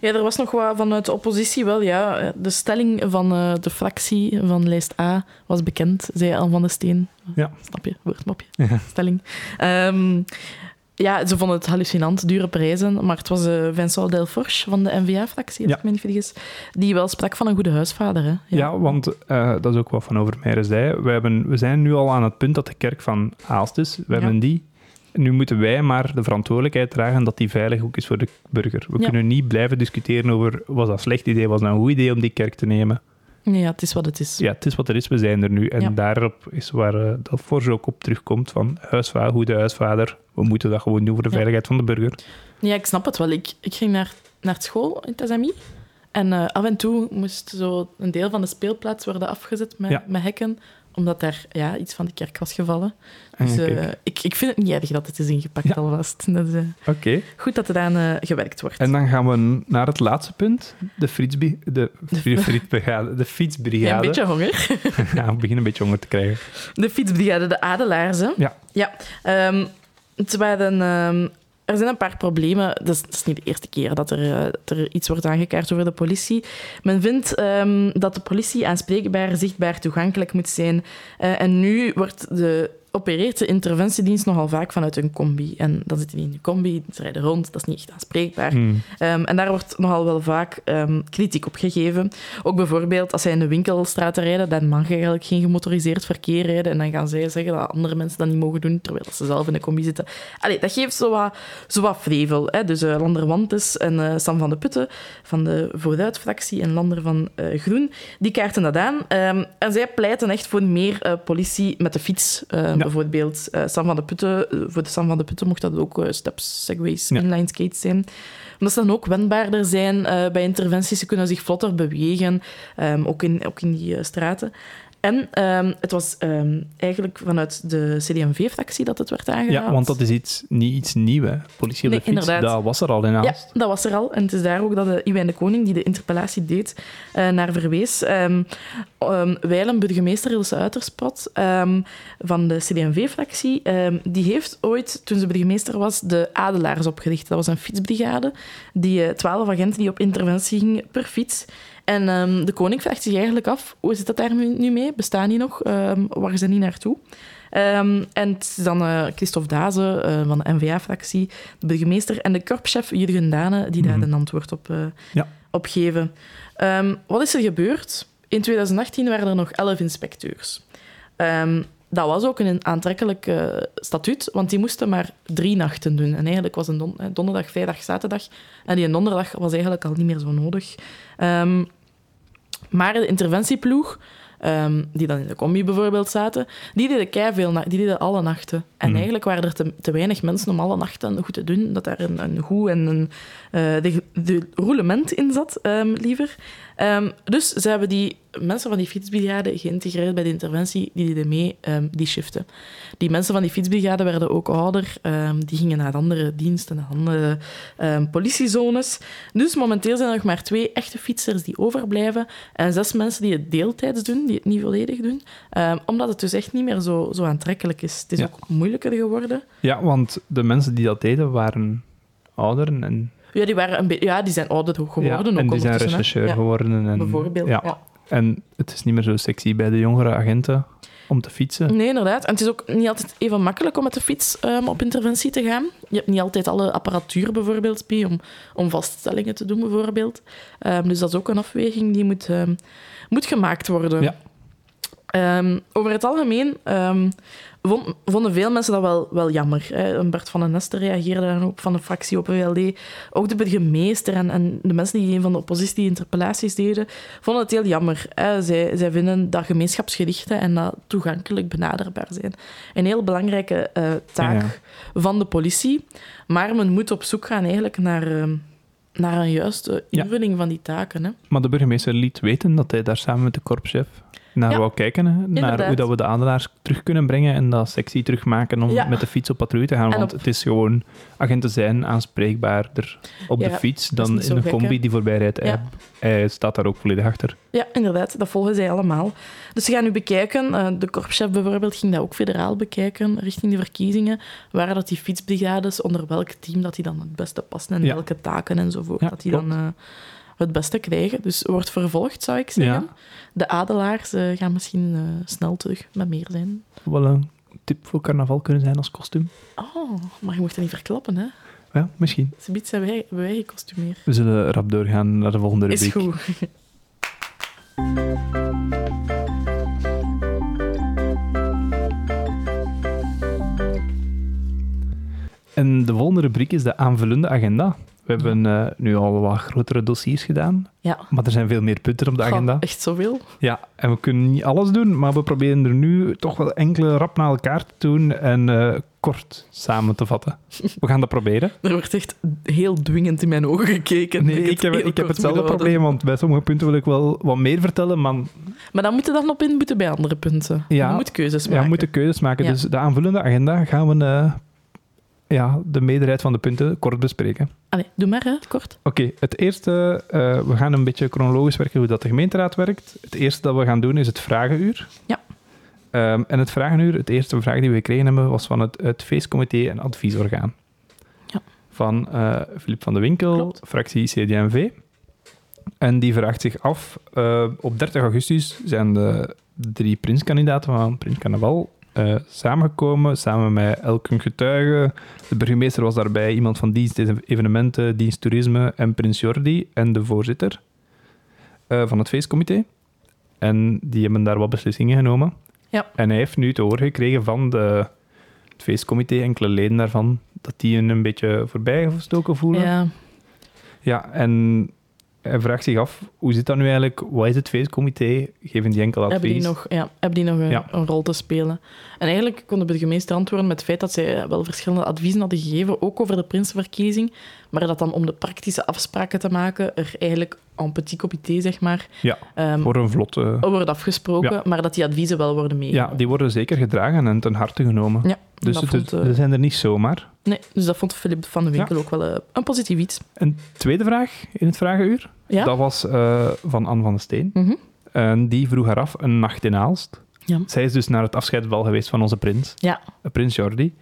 Ja, er was nog wat vanuit de oppositie wel, ja. De stelling van eh, de fractie van lijst A was bekend, zei Al van de Steen. Ja. Snap je? Woordmopje. Ja. Stelling. Ehm, ja, ze vonden het hallucinant, dure prijzen, maar het was eh Vincent Delforge van de N-VA-fractie, als Ja. ik me niet vergis, die wel sprak van een goede huisvader. Hè? Ja, want eh, dat is ook wat Van Overmeijer zei. We, hebben, we zijn nu al aan het punt dat de kerk van Aalst is. We Ja. hebben die. Nu moeten wij maar de verantwoordelijkheid dragen dat die veilig ook is voor de burger. We Ja. kunnen niet blijven discussiëren over was dat een slecht idee, was dat een goed idee om die kerk te nemen. Ja, het is wat het is. Ja, het is wat er is, we zijn er nu. En Ja. daarop is waar eh, dat Forge ook op terugkomt van huisvader, goede huisvader. We moeten dat gewoon doen voor de Ja. veiligheid van de burger. Ja, ik snap het wel. Ik, ik ging naar, naar school in het SMI. En eh, af en toe moest zo een deel van de speelplaats worden afgezet met, met hekken, omdat daar ja, iets van de kerk was gevallen. Ah, Dus eh, ik, ik vind het niet erg dat het is ingepakt Ja. alvast. Dat is eh, Oké. goed dat er aan eh, gewerkt wordt. En dan gaan we naar het laatste punt. De, fietsbi- de, de, fietsbrigade. De Ja, fietsbrigade. een beetje honger. Ja, we beginnen een beetje honger te krijgen. De fietsbrigade, de Adelaarzen. Ja. Ja. ehm, het waren, ehm, er zijn een paar problemen. Dat is, is niet de eerste keer dat er, eh, er iets wordt aangekaart over de politie. Men vindt ehm, dat de politie aanspreekbaar, zichtbaar, toegankelijk moet zijn. Eh, en nu wordt de opereert de interventiedienst nogal vaak vanuit een combi. En dan zitten die in de combi, ze rijden rond, dat is niet echt aanspreekbaar. Hmm. Ehm, en daar wordt nogal wel vaak ehm, kritiek op gegeven. Ook bijvoorbeeld als zij in de winkelstraten rijden, dan mag je eigenlijk geen gemotoriseerd verkeer rijden. En dan gaan zij zeggen dat andere mensen dat niet mogen doen, terwijl ze zelf in de combi zitten. Allee, dat geeft zo wat, zo wat vrevel. Hè? Dus uh, Lander Wantes en eh, Sam van de Putten van de Vooruit-fractie en Lander van eh, Groen, die kaarten dat aan. Ehm, en zij pleiten echt voor meer eh, politie met de fiets, bijvoorbeeld. Eh, Sam van de Putten, eh, voor de Sam van de Putten mocht dat ook eh, steps, segways, Ja. inline skates zijn omdat ze dan ook wendbaarder zijn bij interventies. Ze kunnen zich vlotter bewegen, ehm, ook, in, ook in die straten. En ehm, het was ehm, eigenlijk vanuit de CD&V-fractie dat het werd aangehaald. Ja, want dat is iets, niet iets nieuws. hè. Politie op Nee, de fiets, inderdaad. dat was er al in Ja, dat was er al. En het is daar ook dat de Iwijn de Koning, die de interpellatie deed, eh, naar verwees. Um, um, Wijlen, burgemeester Ilse Uiterspot ehm, van de CD&V-fractie, ehm, die heeft ooit, toen ze burgemeester was, de Adelaars opgericht. Dat was een fietsbrigade, die eh, twaalf agenten die op interventie gingen per fiets. En ehm, de koning vraagt zich eigenlijk af, hoe zit dat daar nu mee? Bestaan die nog? Ehm, waar dat niet naartoe? Ehm, en het is dan eh, Christophe Daze eh, van de NVA-fractie, de burgemeester, en de korpschef Jurgen Dane, die daar Mhm. een antwoord op, Ja. op geven. Wat is er gebeurd? In 2018 waren er nog 11 inspecteurs. Dat was ook een aantrekkelijk statuut, want die moesten maar drie nachten doen. En eigenlijk was een don- donderdag, vrijdag, zaterdag. En die donderdag was eigenlijk al niet meer zo nodig. Maar de interventieploeg, ehm, die dan in de combi bijvoorbeeld zaten, die deden keiveel, na- die deden alle nachten. En Mhm. eigenlijk waren er te, te weinig mensen om alle nachten goed te doen, dat daar een, een goed en een eh, de, de roulement in zat, ehm, liever. Ehm, dus ze hebben die mensen van die fietsbrigade geïntegreerd bij de interventie, die deden mee ehm, die shiften. Die mensen van die fietsbrigade werden ook ouder, ehm, die gingen naar andere diensten, naar andere politiezones. Dus momenteel zijn er nog maar twee echte fietsers die overblijven en zes mensen die het deeltijds doen, die het niet volledig doen, omdat het dus echt niet meer zo, zo aantrekkelijk is. Het is Ja. ook moeilijker geworden. Ja, want de mensen die dat deden waren ouder en, Ja, die, waren een ja, die zijn ouder geworden. ja, ook en die zijn rechercheur geworden. En, Bijvoorbeeld. Ja. ja. En het is niet meer zo sexy bij de jongere agenten om te fietsen. Nee, inderdaad. En het is ook niet altijd even makkelijk om met de fiets ehm, op interventie te gaan. Je hebt niet altijd alle apparatuur bijvoorbeeld bij om, om vaststellingen te doen, bijvoorbeeld. Ehm, dus dat is ook een afweging die moet, ehm, moet gemaakt worden. Ja. Ehm, over het algemeen ehm, vond- vonden veel mensen dat wel, wel jammer. Hè. Bert van den Nester reageerde daar op van de fractie op WLD. Ook de burgemeester en, en de mensen die van de oppositie interpellaties deden, vonden het heel jammer. Hè. Zij, zij vinden dat gemeenschapsgerichten en dat toegankelijk benaderbaar zijn een heel belangrijke eh, taak Ja, van de politie. Maar men moet op zoek gaan eigenlijk naar, ehm, naar een juiste Ja. invulling van die taken. Hè. Maar de burgemeester liet weten dat hij daar samen met de korpschef naar Ja, wou kijken. Hè, naar inderdaad. hoe dat we de adelaars terug kunnen brengen en dat sexy terugmaken om Ja. met de fiets op patrouille te gaan. En Want op- het is gewoon, agenten zijn aanspreekbaarder op Ja, de fiets dan in een gek, combi die voorbij rijdt. Hij, staat daar ook volledig achter. Ja, inderdaad. Dat volgen zij allemaal. Dus ze gaan nu bekijken. eh, de korpschef bijvoorbeeld ging dat ook federaal bekijken, richting de verkiezingen. Waar dat die fietsbrigades, onder welk team dat die dan het beste passen en welke taken enzovoort, dat die dan klopt. Het beste krijgen. Dus wordt vervolgd, zou ik zeggen. Ja. De adelaars eh, gaan misschien eh, snel terug met meer zijn. Wel een tip voor carnaval kunnen zijn als kostuum. Oh, maar je mocht dat niet verklappen, hè? Ja, misschien. Zoiets hebben wij, hebben wij gecostumeerd. We zullen rap doorgaan naar de volgende rubriek. Is goed. En de volgende rubriek is de aanvullende agenda. We hebben eh, nu al wat grotere dossiers gedaan, Ja. maar er zijn veel meer punten op de Goh, agenda. echt zoveel. Ja, en we kunnen niet alles doen, maar we proberen er nu toch wel enkele rap naar elkaar te doen en eh, kort samen te vatten. We gaan dat proberen. Er wordt echt heel dwingend in mijn ogen gekeken. Nee, ik heb, ik heb hetzelfde probleem, want bij sommige punten wil ik wel wat meer vertellen, maar Maar dan moet je dan op inboeten bij andere punten. Ja. Je moet keuzes ja, maken. we moeten keuzes maken. Ja. Dus de aanvullende agenda gaan we eh, ja, de meerderheid van de punten kort bespreken. Allee, doe maar, hè, kort. Oké, het eerste, eh, we gaan een beetje chronologisch werken hoe dat de gemeenteraad werkt. Het eerste dat we gaan doen is het vragenuur. Ja. Ehm, en het vragenuur, het eerste vraag die we gekregen hebben, was van het, het feestcomité en adviesorgaan. Ja. Van eh Filip van de Winkel, Klopt. fractie CD&V. En die vraagt zich af, eh, op 30 augustus zijn de drie prinskandidaten van Prins Carnaval eh, samengekomen, samen met elke getuige. De burgemeester was daarbij, iemand van dienst evenementen, dienst toerisme en Prins Jordi en de voorzitter eh, van het feestcomité. En die hebben daar wat beslissingen genomen. Ja. En hij heeft nu te horen gekregen van de, het feestcomité, enkele leden daarvan, dat die een, een beetje voorbijgestoken voelen. Ja, Ja, en hij vraagt zich af, hoe zit dat nu eigenlijk? Wat is het feestcomité? Geven die enkel advies? hebben die nog, ja, hebben die nog een, Ja. een rol te spelen? En eigenlijk kon de burgemeester antwoorden met het feit dat zij wel verschillende adviezen hadden gegeven, ook over de prinsenverkiezing, maar dat dan om de praktische afspraken te maken er eigenlijk en petit comité, zeg maar, Ja, ehm, voor een vlotte... wordt afgesproken, Ja. maar dat die adviezen wel worden Ja, meegenomen. die worden zeker gedragen en ten harte genomen. Ja, dus het, vond, eh, ze zijn er niet zomaar. Nee, dus dat vond Philip van de Winkel ook wel eh, een positief iets. Een tweede vraag in het vragenuur, Ja? dat was eh, van Anne van den Steen. Mhm. En die vroeg haar af een nacht in Aalst. Ja. Zij is dus naar het afscheidsbal geweest van onze prins, Ja. eh, prins Jordi.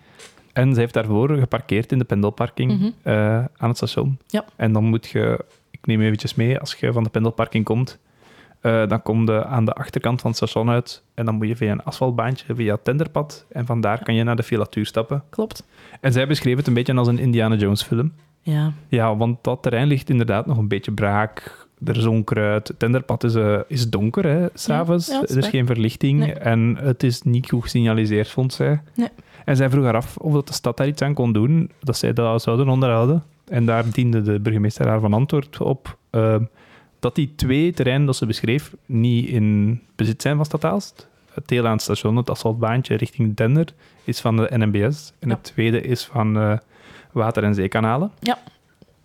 En zij heeft daarvoor geparkeerd in de pendelparking Mhm. aan het station. Ja. En dan moet je, ik neem je eventjes mee, als je van de pendelparking komt, eh, dan kom je aan de achterkant van het station uit en dan moet je via een asfaltbaantje, via het tenderpad, en vandaar kan je naar de filatuur stappen. Klopt. En zij beschreef het een beetje als een Indiana Jones film. Ja. Ja, want dat terrein ligt inderdaad nog een beetje braak. Er is onkruid. Het tenderpad is, eh, is donker, hè, s'avonds. Ja, ja, er is geen verlichting Nee. en het is niet goed gesignaliseerd, vond zij. Nee. En zij vroeg haar af of dat de stad daar iets aan kon doen, dat zij dat zouden onderhouden. En daar diende de burgemeester haar van antwoord op eh, dat die twee terreinen dat ze beschreef niet in bezit zijn van Stad Aalst. Het deel aan het station, het asfaltbaantje richting Dender, is van de NMBS. En Ja. het tweede is van eh, Water- en Zeekanalen. Ja.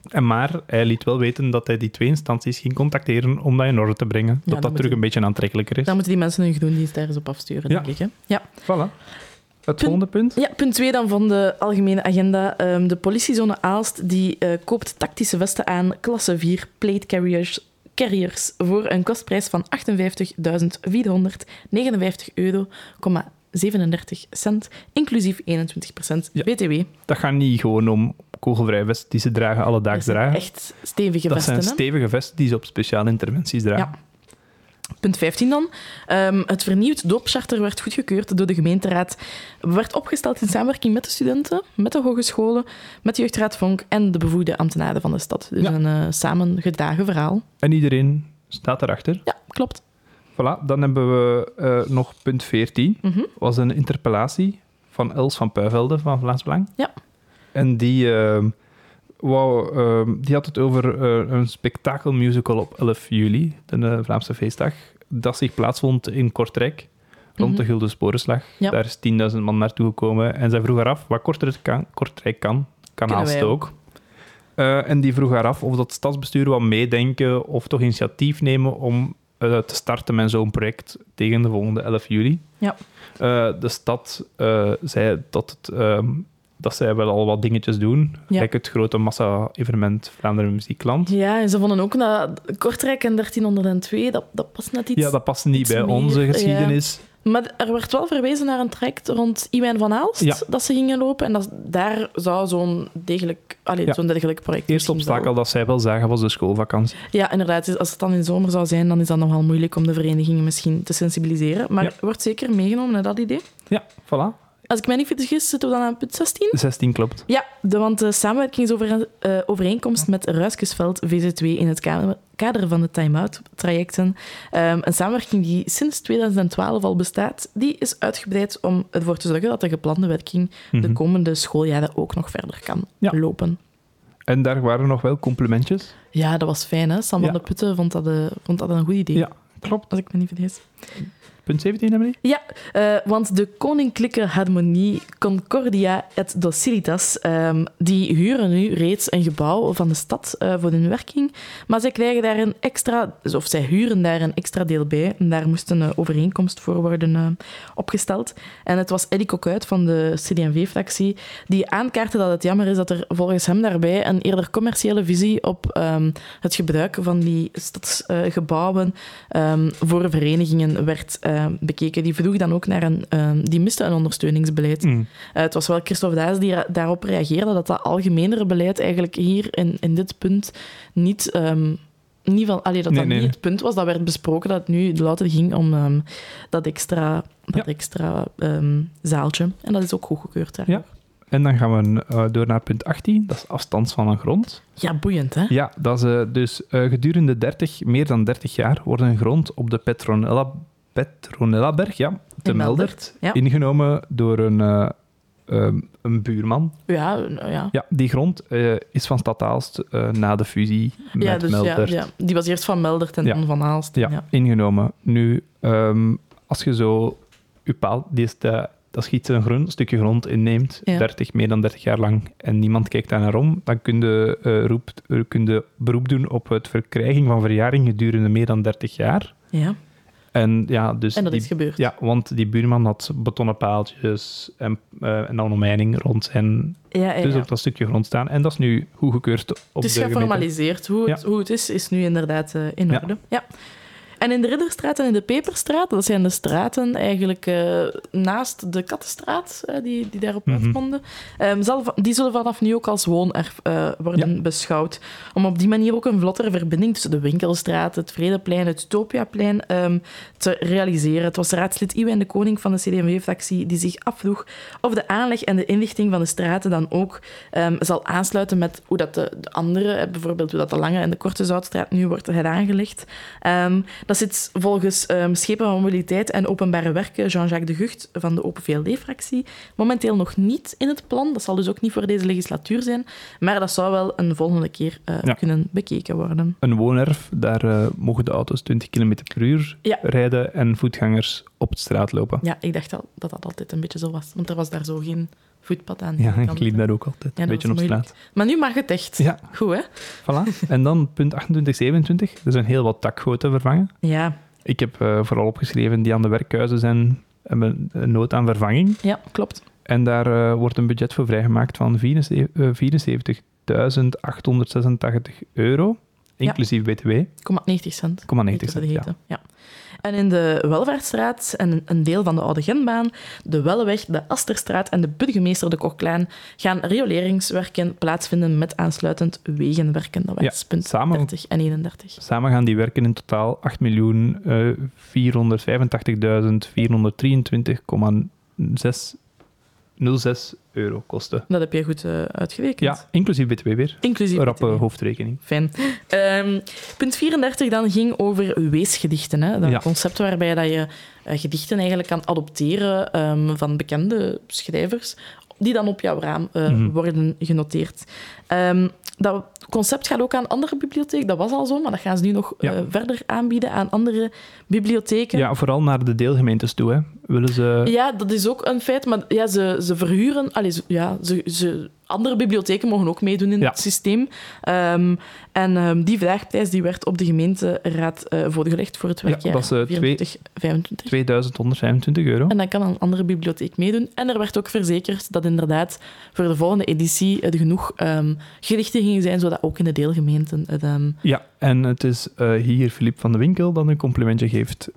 En maar hij liet wel weten dat hij die twee instanties ging contacteren om dat in orde te brengen. dat dat terug een beetje aantrekkelijker is. Dan moeten die mensen hun gedoendienst daar eens op afsturen, Ja. denk ik. Hè? Ja. Voilà. Het volgende punt. Ja, punt 2 dan van de algemene agenda. Ehm, de politiezone Aalst die, eh, koopt tactische vesten aan, klasse 4 plate carriers, carriers voor een kostprijs van 58.459 euro, 37 cent, inclusief 21% Ja. BTW. Dat gaat niet gewoon om kogelvrij vesten die ze dragen, alledaags Dat zijn dragen. echt stevige dat vesten. zijn hè? stevige vesten die ze op speciale interventies dragen. Ja. Punt 15 dan. Ehm, het vernieuwd doopcharter werd goedgekeurd door de gemeenteraad. Werd opgesteld in samenwerking met de studenten, met de hogescholen, met de jeugdraad Vonk en de bevoegde ambtenaren van de stad. Dus Ja. een uh, samengedragen verhaal. En iedereen staat erachter. Ja, klopt. Voilà, dan hebben we eh, nog punt 14. Mhm. was een interpellatie van Els van Puivelde van Vlaams Belang. Ja. En die, ehm, wou, ehm, die had het over eh, een spektakelmusical op 11 juli, de eh, Vlaamse feestdag, dat zich plaatsvond in Kortrijk, rond de Mhm. Gulden Sporenslag. Ja. Daar is 10.000 man naartoe gekomen en zij vroeg haar af wat Kortrijk kan, Kortrijk kan, kan wij ook. Eh, en die vroeg haar af of dat stadsbestuur wat meedenken of toch initiatief nemen om te starten met zo'n project tegen de volgende 11 juli. Ja. De stad zei dat, het, ehm, dat zij wel al wat dingetjes doen. Ja. Like het grote massa-evenement Vlaanderen Muziekland. Ja, en ze vonden ook dat Kortrijk en 1302, dat, dat past net iets. Ja, dat past niet bij meer, onze ja. geschiedenis. Maar er werd wel verwezen naar een traject rond Iwijn van Aalst, Ja. dat ze gingen lopen. En dat, daar zou zo'n degelijk, allee, Ja. zo'n dergelijk project Eerste obstakel wel- dat zij wel zagen was de schoolvakantie. Ja, inderdaad. Als het dan in zomer zou zijn, dan is dat nogal moeilijk om de verenigingen misschien te sensibiliseren. Maar wordt zeker meegenomen naar dat idee. Ja, voilà. Als ik mij niet vergis, zitten we dan aan punt 16? 16 klopt. Ja, de, want de samenwerkingsovereenkomst met Ruiskesveld VZ2 in het kader, van de time-out-trajecten, ehm, een samenwerking die sinds 2012 al bestaat, die is uitgebreid om ervoor te zorgen dat de geplande werking de Mhm. komende schooljaren ook nog verder kan Ja. lopen. En daar waren nog wel complimentjes. Ja, dat was fijn, hè? Sam Ja. van de Putten vond dat, eh, vond dat een goed idee. Ja, klopt. Als ik me niet vergis. Punt 17, Emily? Ja, eh, want de Koninklijke Harmonie Concordia et Docilitas, ehm, die huren nu reeds een gebouw van de stad eh, voor hun werking. Maar zij krijgen daar een extra, of zij huren daar een extra deel bij. En daar moest een eh, overeenkomst voor worden opgesteld. En het was Eddie Cocuit van de CD&V-fractie die aankaartte dat het jammer is dat er volgens hem daarbij een eerder commerciële visie op ehm, het gebruik van die stadsgebouwen ehm, voor verenigingen werd eh, bekeken. Die vroeg dan ook naar een... ehm, die miste een ondersteuningsbeleid. Mm. Eh, het was wel Christophe Daas die daarop reageerde dat dat algemenere beleid eigenlijk hier in, in dit punt niet, ehm, niet van, allee, dat Nee, dat nee, niet nee. het punt was, dat werd besproken dat het nu louter ging om ehm, dat extra, dat Ja. extra zaaltje. En dat is ook goedgekeurd daar. Ja. En dan gaan we eh, door naar punt 18, dat is afstand van een grond. Ja, boeiend, hè? Ja, dat is dus gedurende 30, meer dan 30 jaar wordt een grond op de Petronella, Petronellaberg, ja, te In Meldert, ja. ingenomen door een, eh, ehm, een buurman. Ja, nou ja. Ja, die grond eh, is van Stad Aalst eh, na de fusie met Ja, dus ja, Meldert. ja, die was eerst van Meldert en dan van Aalst. Ja, ingenomen. Nu, ehm, als je zo je paal, die is de, dat schiet een groen stukje grond inneemt, Ja. 30, meer dan 30 jaar lang, en niemand kijkt daar naar om, dan kun je, eh, roep, eh, kun je beroep doen op het verkrijging van verjaring gedurende meer dan 30 jaar. Ja. En, ja, dus En dat die, is gebeurd. Ja, want die buurman had betonnen paaltjes en, eh, en dan omheining rond zijn, ja, ja, dus op dat stukje grond staan. En dat is nu goedgekeurd op Het is de geformaliseerd. Hoe het, hoe het is, is nu inderdaad eh, in orde. Ja. En in de Ridderstraat en in de Peperstraat, dat zijn de straten eigenlijk eh, naast de Kattenstraat, eh, die, die daarop zal, va- die zullen vanaf nu ook als woonerf eh, worden beschouwd. Om op die manier ook een vlottere verbinding tussen de Winkelstraat, het Vredeplein, het Utopiaplein ehm, te realiseren. Het was raadslid Iwijn de Koning van de CD&V-fractie die zich afvroeg of de aanleg en de inrichting van de straten dan ook ehm, zal aansluiten met hoe dat de, de andere, bijvoorbeeld hoe dat de Lange en de Korte Zoutstraat nu wordt heraangelegd. Dat zit volgens ehm, Schepen van Mobiliteit en Openbare Werken Jean-Jacques de Gucht van de Open VLD-fractie momenteel nog niet in het plan. Dat zal dus ook niet voor deze legislatuur zijn, maar dat zou wel een volgende keer eh, Ja. kunnen bekeken worden. Een woonerf, daar eh, mogen de auto's 20 km per uur Ja. rijden en voetgangers op de straat lopen. Ja, ik dacht al dat dat altijd een beetje zo was, want er was daar zo geen voetpad aan. Ja, ik liep daar ook altijd Ja, een beetje op straat. Maar nu mag het echt. Ja, Goed, hè? voilà. En dan punt 28, 27. Er zijn heel wat dakgoten vervangen. Ja, Ik heb eh, vooral opgeschreven die aan de werkhuizen zijn, hebben een nood aan vervanging. ja klopt. En daar eh, wordt een budget voor vrijgemaakt van 74.886 euro, inclusief btw. 0,90 cent. 0,90 Niet te cent, ja. Ja. En in de Welvaartstraat en een deel van de Oude Genbaan, de Welleweg, de Asterstraat en de Burgemeester de Kochlaan gaan rioleringswerken plaatsvinden met aansluitend wegenwerken. Dat was Ja, punt samen- 30 en 31. Samen gaan die werken in totaal 8.485.423,06 euro kosten. Dat heb je goed eh, uitgerekend. Ja, inclusief btw weer. Inclusief Een rappe BTW. hoofdrekening. Fijn. Ehm, punt 34 dan ging over weesgedichten. Hè? Dat Ja. concept waarbij dat je eh, gedichten eigenlijk kan adopteren ehm, van bekende schrijvers, die dan op jouw raam eh, Mhm. worden genoteerd. Ehm, dat concept gaat ook aan andere bibliotheken. Dat was al zo, maar dat gaan ze nu nog Ja. verder aanbieden aan andere bibliotheken. Ja, vooral naar de deelgemeentes toe. Hè. Willen ze... Ja, dat is ook een feit, maar ja, ze, ze verhuren... Allee, ze- ja, ze, ze, andere bibliotheken mogen ook meedoen in Ja. het systeem. Ehm, en ehm, die vraagprijs die werd op de gemeenteraad eh voorgelegd voor het Ja, werkjaar dat is, eh, twee- 24, 25. 2125 euro. En dan kan een andere bibliotheek meedoen. En er werd ook verzekerd dat inderdaad voor de volgende editie er genoeg gedichten gingen zijn, zodat ook in de deelgemeenten het... Ja, en het is eh, hier Filip van de Winkel dat een complimentje geeft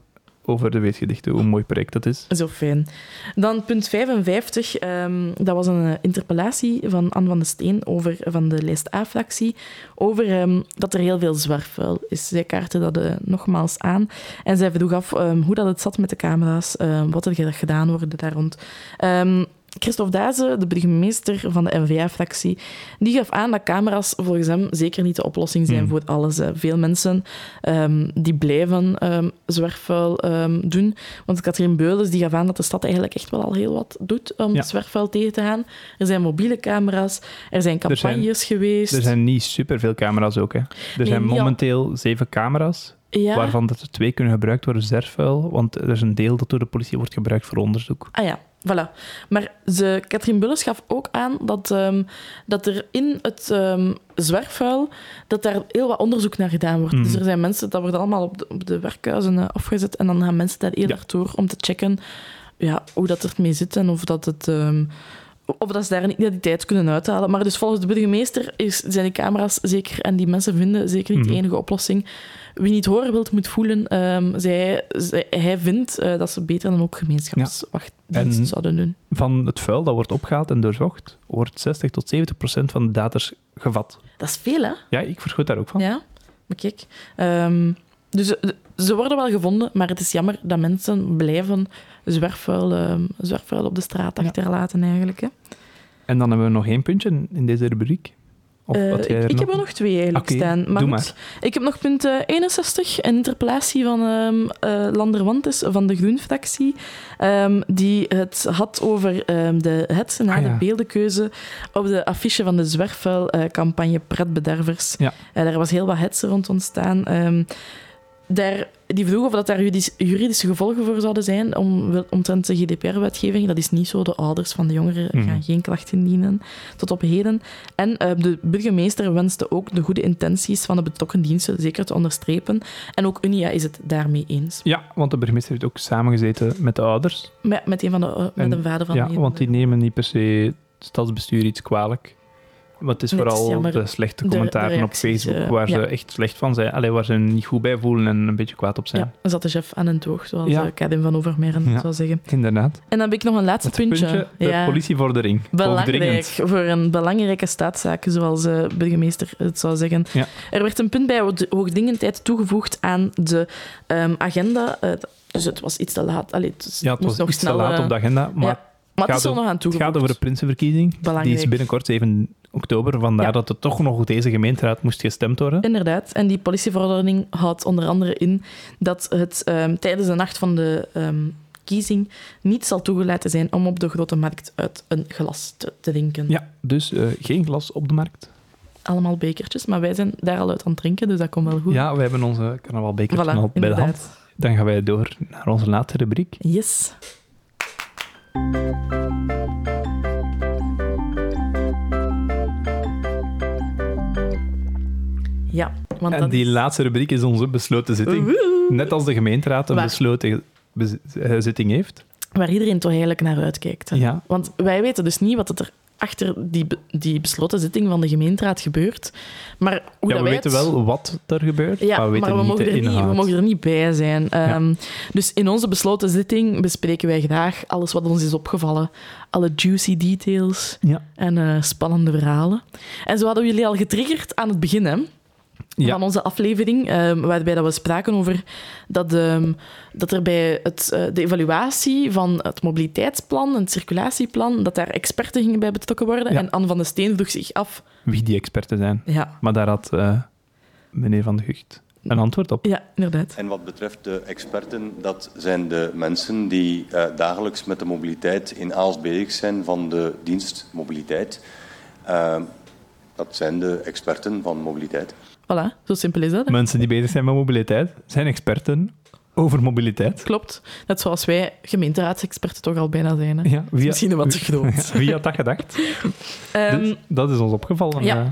over de weesgedichten, hoe mooi project dat is. Zo fijn. Dan punt 55. ehm, dat was een eh, interpellatie van Anne van de Steen over, van de lijst A-fractie over ehm, dat er heel veel zwerfvuil is. Zij kaartte dat eh, nogmaals aan. En zij vroeg af ehm, hoe dat het zat met de camera's, wat er gedaan wordt daar rond. Christophe Daze, de burgemeester van de N-VA-fractie, die gaf aan dat camera's volgens hem zeker niet de oplossing zijn Hmm. voor alles. hè. Veel mensen ehm, die blijven ehm, zwerfvuil ehm, doen. Want Katrien Beulens die gaf aan dat de stad eigenlijk echt wel al heel wat doet om Ja. zwerfvuil tegen te gaan. Er zijn mobiele camera's, er zijn Er zijn- campagnes geweest. Er zijn niet superveel camera's ook. Hè. Er zijn al- momenteel zeven camera's, ja. waarvan dat er twee kunnen gebruikt worden zerfvuil, want er is een deel dat door de politie wordt gebruikt voor onderzoek. Ah ja, voilà. Maar ze, Katrien Bulles gaf ook aan dat, ehm, dat er in het ehm, zwerfvuil dat daar heel wat onderzoek naar gedaan wordt. Mhm. Dus er zijn mensen, dat wordt allemaal op de, op de werkhuizen eh, afgezet en dan gaan mensen daar Ja. erg door om te checken ja, hoe dat ermee zit en of dat het... ehm, of dat ze daar een identiteit kunnen uithalen. Maar dus volgens de burgemeester is, zijn die camera's zeker, en die mensen vinden zeker niet Mhm. de enige oplossing. Wie niet horen wilt, moet voelen. Ehm, zij, zij- hij vindt eh, dat ze beter dan ook gemeenschapswachtdienst En- zouden doen. Van het vuil dat wordt opgehaald en doorzocht, wordt 60 tot 70 procent van de daters gevat. Dat is veel, hè? Ja, ik verschoot daar ook van. Ja. maar kijk. Ehm, dus eh, ze worden wel gevonden, maar het is jammer dat mensen blijven zwerfvuil, ehm, zwerfvuil op de straat Ja. achterlaten eigenlijk. Hè. En dan hebben we nog één puntje in deze rubriek. Of Eh, wat jij ik, ik nog? heb er nog twee eigenlijk staan. Maar doe goed, Ik heb nog punt eh, 61, een interpellatie van ehm eh, Landerwantes van de Groenfractie, ehm, die het had over ehm, de hetze na Ah, de ja. beeldenkeuze op de affiche van de zwerfvuilcampagne Pretbedervers. Ja. Eh, daar was heel wat hetze rond ontstaan. Ehm, daar, die vroeg of dat daar juridis- juridische gevolgen voor zouden zijn om, omtrent de GDPR-wetgeving. Dat is niet zo. De ouders van de jongeren Mhm. gaan geen klacht indienen tot op heden. En eh, de burgemeester wenste ook de goede intenties van de betrokken diensten zeker te onderstrepen. En ook Unia is het daarmee eens. Ja, want de burgemeester heeft ook samengezeten met de ouders. Met, met een van de, eh, met En- een vader van ja, een want die nemen niet per se het stadsbestuur iets kwalijk. Maar het is Nee, het is vooral de slechte De- de commentaren op Facebook eh, waar ze ja. echt slecht van zijn. Allee, waar ze niet goed bij voelen en een beetje kwaad op zijn. Ja, zat de chef aan een toog, zoals Ja. ja. Kadim van Overmeren Ja. zou zeggen. Inderdaad. En dan heb ik nog een laatste Het puntje. puntje, de ja. politievordering. Belangrijk voor een belangrijke staatszaak, zoals de burgemeester het zou zeggen. Ja. Er werd een punt bij de hoogdringendheid toegevoegd aan de ehm, agenda. Eh, dus het was iets te laat. Allee, het Ja, het moest was nog iets te laat eh, op de agenda, maar ja. Maar het is er nog aan het toegevoegd. gaat over de Prinsenverkiezing. Die is binnenkort 7 oktober, vandaar Ja. dat er toch nog deze gemeenteraad moest gestemd worden. Inderdaad. En die politieverordening houdt onder andere in dat het ehm, tijdens de nacht van de ehm, kiezing niet zal toegelaten zijn om op de grote markt uit een glas te, drinken. Ja, dus eh, geen glas op de markt. Allemaal bekertjes, maar wij zijn daar al uit aan het drinken, dus dat komt wel goed. Ja, we hebben onze carnavalbekertje Voilà, al bij de hand. Dan gaan wij door naar onze laatste rubriek. Yes. Ja, want En die is... laatste rubriek is onze besloten zitting. Woehoe. Net als de gemeenteraad een Waar- besloten eh, zitting heeft. Waar iedereen toch eigenlijk naar uitkijkt. Ja. Want wij weten dus niet wat er achter die, die besloten zitting van de gemeenteraad gebeurt. Maar hoe ja, dat we weten het- wel wat er gebeurt, Ja, maar we weten we niet mogen, er niet, we mogen er niet bij zijn. Ehm, Dus in onze besloten zitting bespreken wij graag alles wat ons is opgevallen. Alle juicy details en eh, spannende verhalen. En zo hadden we jullie al getriggerd aan het begin hè, Ja. van onze aflevering, ehm, waarbij dat we spraken over dat, ehm, dat er bij het, eh, de evaluatie van het mobiliteitsplan en het circulatieplan, dat daar experten gingen bij betrokken worden. Ja. En Anne van de Steen vroeg zich af... Wie die experten zijn. Ja, Maar daar had eh, meneer Van de Gucht een antwoord op. ja inderdaad. En wat betreft de experten, dat zijn de mensen die eh, dagelijks met de mobiliteit in Aals bezig zijn van de dienst mobiliteit. Eh, dat zijn de experten van mobiliteit. Voilà, zo simpel is dat. hè. Mensen die bezig zijn met mobiliteit zijn experten over mobiliteit. Klopt. Net zoals wij gemeenteraadsexperten toch al bijna zijn. Hè. Ja, Misschien wat te groot. wie had dat gedacht? Ehm, Dus dat is ons opgevallen. ja. eh.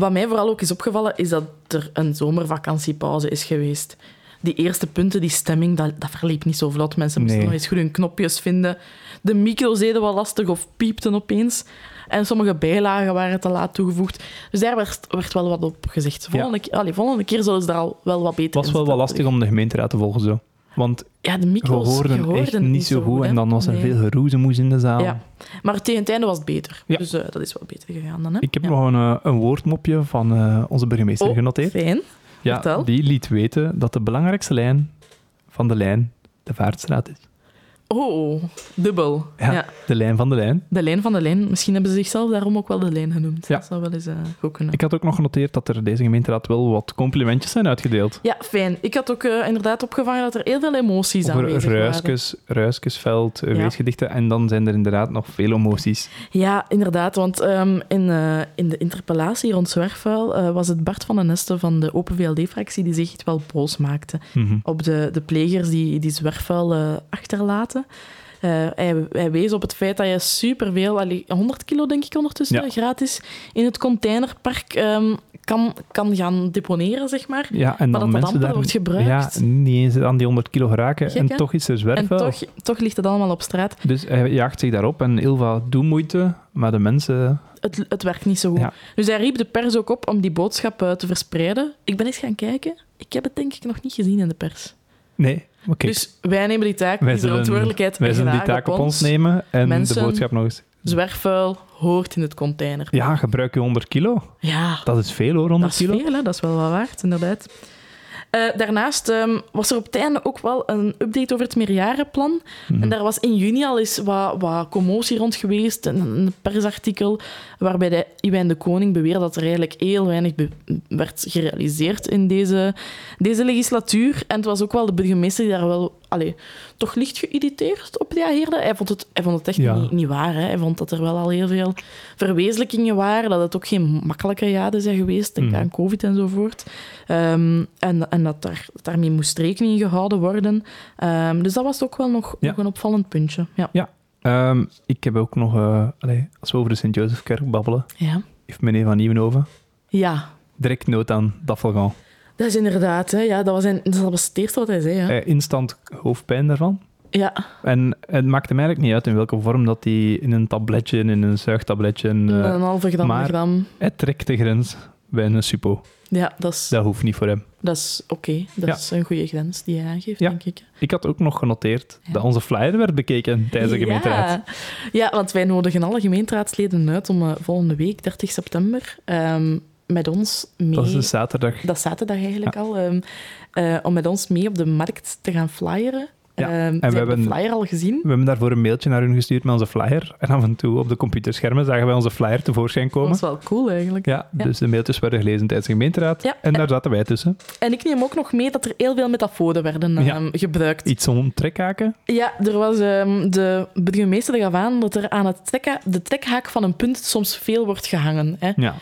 Wat mij vooral ook is opgevallen, is dat er een zomervakantiepauze is geweest. Die eerste punten, die stemming, dat, dat verliep niet zo vlot. Mensen moesten Nee. nog eens goed hun knopjes vinden. De micro's deden wat lastig of piepten opeens. En sommige bijlagen waren te laat toegevoegd. Dus daar werd, werd wel wat op gezegd. Volgende, allee, volgende keer zullen ze daar al wel wat beter Het was wel wat lastig om de gemeenteraad te volgen zo. Want Ja, de we micro's hoorden hoorde echt niet zo goed hè. en dan was er Nee. veel geroezemoes in de zaal. Ja. Maar tegen het einde was het beter. Ja. Dus eh, dat is wel beter gegaan dan. Hè? Ik heb Ja. nog een, eh, een woordmopje van eh, onze burgemeester Oh, genoteerd. Fijn. Ja, vertel. die liet weten dat de belangrijkste lijn van de lijn de Vaartstraat is. Oh, dubbel. Ja, Ja. de lijn van de lijn. De lijn van de lijn. Misschien hebben ze zichzelf daarom ook wel de lijn genoemd. Ja. Dat zou wel eens eh, goed kunnen. Ik had ook nog genoteerd dat er deze gemeenteraad wel wat complimentjes zijn uitgedeeld. Ja, fijn. Ik had ook eh, inderdaad opgevangen dat er heel veel emoties Over aanwezig waren. Ruiskes, Ruiskesveld, eh, Ja. weesgedichten. En dan zijn er inderdaad nog veel emoties. Ja, inderdaad. Want ehm, in, eh, in de interpellatie rond zwerfvuil eh, was het Bart van den Nesten van de Open VLD-fractie die zich echt wel boos maakte Mhm. op de, de plegers die, die zwerfvuil eh, Eh, hij, hij wees op het feit dat je superveel, allee, 100 kilo denk ik ondertussen, Ja. gratis, in het containerpark ehm, kan, kan gaan deponeren, zeg maar. Ja, en Maar dan dat dat mensen daar wordt gebruikt. Ja, niet eens aan die 100 kilo geraken. Gek, en hè? toch is er En zwerfvuil. toch, toch ligt het allemaal op straat. Dus hij jaagt zich daarop en Ilva doet moeite, maar de mensen... Het, het werkt niet zo goed. Ja. Dus hij riep de pers ook op om die boodschap eh, te verspreiden. Ik ben eens gaan kijken. Ik heb het denk ik nog niet gezien in de pers. Nee. Dus wij nemen die taak, wij die zullen, verantwoordelijkheid wij zullen die taak op ons nemen en Mensen- de boodschap nog eens Zwerfvuil hoort in het container. Ja, gebruik je 100 kilo. Ja, Dat is veel hoor, 100 dat is kilo. veel, hè? dat is wel wat waard, inderdaad. Eh, daarnaast ehm, was er op het einde ook wel een update over het meerjarenplan. Mhm. En daar was in juni al eens wat, wat commotie rond geweest. Een, een persartikel waarbij de Iwijn de Koning beweerde dat er eigenlijk heel weinig werd gerealiseerd in deze, deze legislatuur. En het was ook wel de burgemeester die daar wel allee, toch licht geïrriteerd op reageerde. Hij vond het, hij vond het echt Ja. niet, niet waar. Hè. Hij vond dat er wel al heel veel verwezenlijkingen waren, dat het ook geen makkelijke jaren zijn geweest, denk Mhm. aan covid enzovoort. Ehm, en, en dat, daar, dat daarmee moest rekening gehouden worden. Ehm, dus dat was ook wel nog, Ja. nog een opvallend puntje. Ja. Ehm, ik heb ook nog, eh, als we over de Sint-Jozefkerk babbelen, Ja. heeft meneer Van Nieuwenhoven ja, direct nood aan Daffelgan. Dat is inderdaad. Hè. Ja, dat, was een, dat was het eerste wat hij zei. Ja. Eh, instant hoofdpijn daarvan. ja. En het maakt hem eigenlijk niet uit in welke vorm dat hij in een tabletje, in een zuigtabletje, en, eh, een halve gram, maar- gram. hij trekt de grens bij een suppo. Ja, dat is, Dat hoeft niet voor hem. dat is oké. Dat Ja. is een goede grens die hij aangeeft, Ja. denk ik. Ik had ook nog genoteerd Ja. dat onze flyer werd bekeken tijdens de gemeenteraad. Ja. ja, want wij nodigen alle gemeenteraadsleden uit om eh, volgende week, 30 september, ehm, met ons mee... Dat is een zaterdag. Dat is zaterdag eigenlijk al. ehm, eh, om met ons mee op de markt te gaan flyeren. Ja, Ehm, en we hebben de flyer al gezien. We hebben daarvoor een mailtje naar hun gestuurd met onze flyer. En af en toe op de computerschermen zagen wij onze flyer tevoorschijn Dat komen. was wel cool eigenlijk. Ja, Ja. dus de mailtjes werden gelezen tijdens de gemeenteraad. Ja. En daar zaten wij tussen. En ik neem ook nog mee dat er heel veel metaforen werden Ja. ehm, gebruikt. Iets om trekhaken. Ja, er was ehm, de burgemeester gaf aan dat er aan het trekha- de trekhaak van een punt soms veel wordt gehangen. Hè. Ja.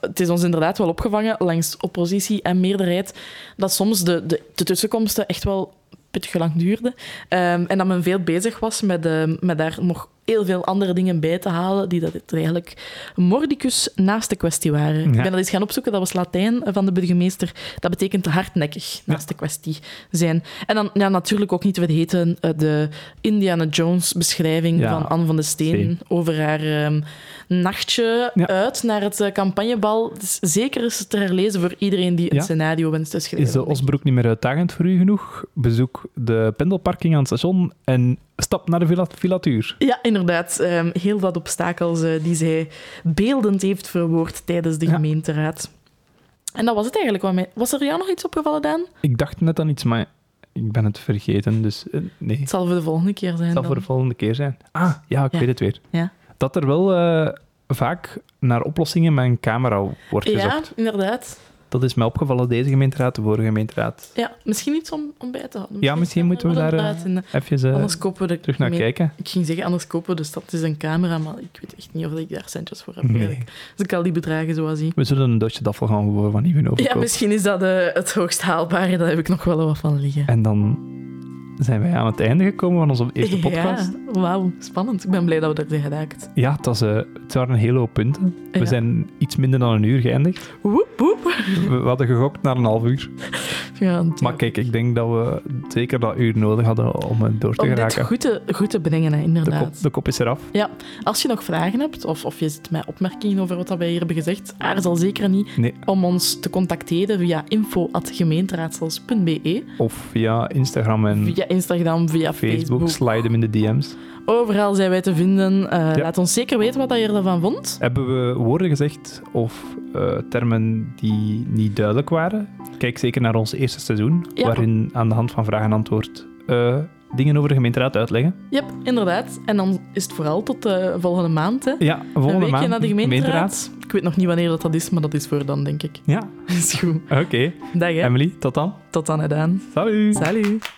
Het is ons inderdaad wel opgevangen langs oppositie en meerderheid dat soms de, de, de tussenkomsten echt wel pittig lang duurden. Ehm, en dat men veel bezig was met, ehm, met daar nog heel veel andere dingen bij te halen die dat het eigenlijk mordicus naast de kwestie waren. Ik ben dat eens gaan opzoeken, dat was Latijn van de burgemeester. Dat betekent hardnekkig naast de kwestie zijn. En dan ja, natuurlijk ook niet te vergeten eh, de Indiana Jones beschrijving Ja. van Anne van de Steen Steen. over haar ehm, nachtje Ja. uit naar het eh, campagnebal. Het is zeker eens te herlezen voor iedereen die een scenario wenst te schrijven. Is de Osbroek niet meer uitdagend voor u genoeg? Bezoek de pendelparking aan het station en stap naar de filatuur. Ja, inderdaad. Ehm, heel wat obstakels eh, die zij beeldend heeft verwoord tijdens de Ja. gemeenteraad. En dat was het eigenlijk. Was er jou nog iets opgevallen, Daan? Ik dacht net aan iets, maar ik ben het vergeten. Dus eh, nee, Het zal voor de volgende keer zijn. het zal dan. voor de volgende keer zijn. Ah, ja, ik Ja. weet het weer. Ja. Dat er wel eh, vaak naar oplossingen met een camera wordt Ja, gezocht. inderdaad. Dat is mij opgevallen deze gemeenteraad, de vorige gemeenteraad. Ja, misschien iets om, om bij te houden. Ja, misschien moeten we daar eh, even eh, Anders kopen we terug naar kijken. Ik ging zeggen, anders kopen de stad is een camera, maar ik weet echt niet of ik daar centjes voor heb. Nee. eigenlijk. Als ik al die bedragen zo zie. We zullen een doosje daffel gaan voor van Ivan Ja, overkopen. misschien is dat het hoogst haalbare. Daar heb ik nog wel wat van liggen. En dan zijn wij aan het einde gekomen van onze eerste podcast. Ja, wauw, spannend. Ik ben blij dat we dat hebben geraakt. Ja, het, was, eh, het waren een hele hoop punten. We Ja. zijn iets minder dan een uur geëindigd. Woep, woep. We, we hadden gegokt naar een half uur. Ja, Maar kijk, ik denk dat we zeker dat uur nodig hadden om het door te om dit geraken. goed te, goed te brengen, hè, De inderdaad. kop, de kop is eraf. Ja, als je nog vragen hebt, of, of je zit met opmerkingen over wat wij hier hebben gezegd, aarzel zeker niet Nee, om ons te contacteren via info.gemeenteraadsels.be, of via Instagram en via Instagram, via Facebook. Facebook. Slide hem in de DM's. Overal zijn wij te vinden. Eh, Ja. Laat ons zeker weten wat je ervan vond. Hebben we woorden gezegd of eh, termen die niet duidelijk waren? Kijk zeker naar ons eerste seizoen, Ja. waarin aan de hand van vraag en antwoord eh, dingen over de gemeenteraad uitleggen. Yep, inderdaad. En dan is het vooral tot de volgende maand. Hè. Ja, volgende een weekje maand. na de gemeenteraad. Ik weet nog niet wanneer dat, dat is, maar dat is voor dan, denk ik. Ja, is goed. oké. Dag, hè. Emily, tot dan. Tot dan, gedaan. Salut! Salut.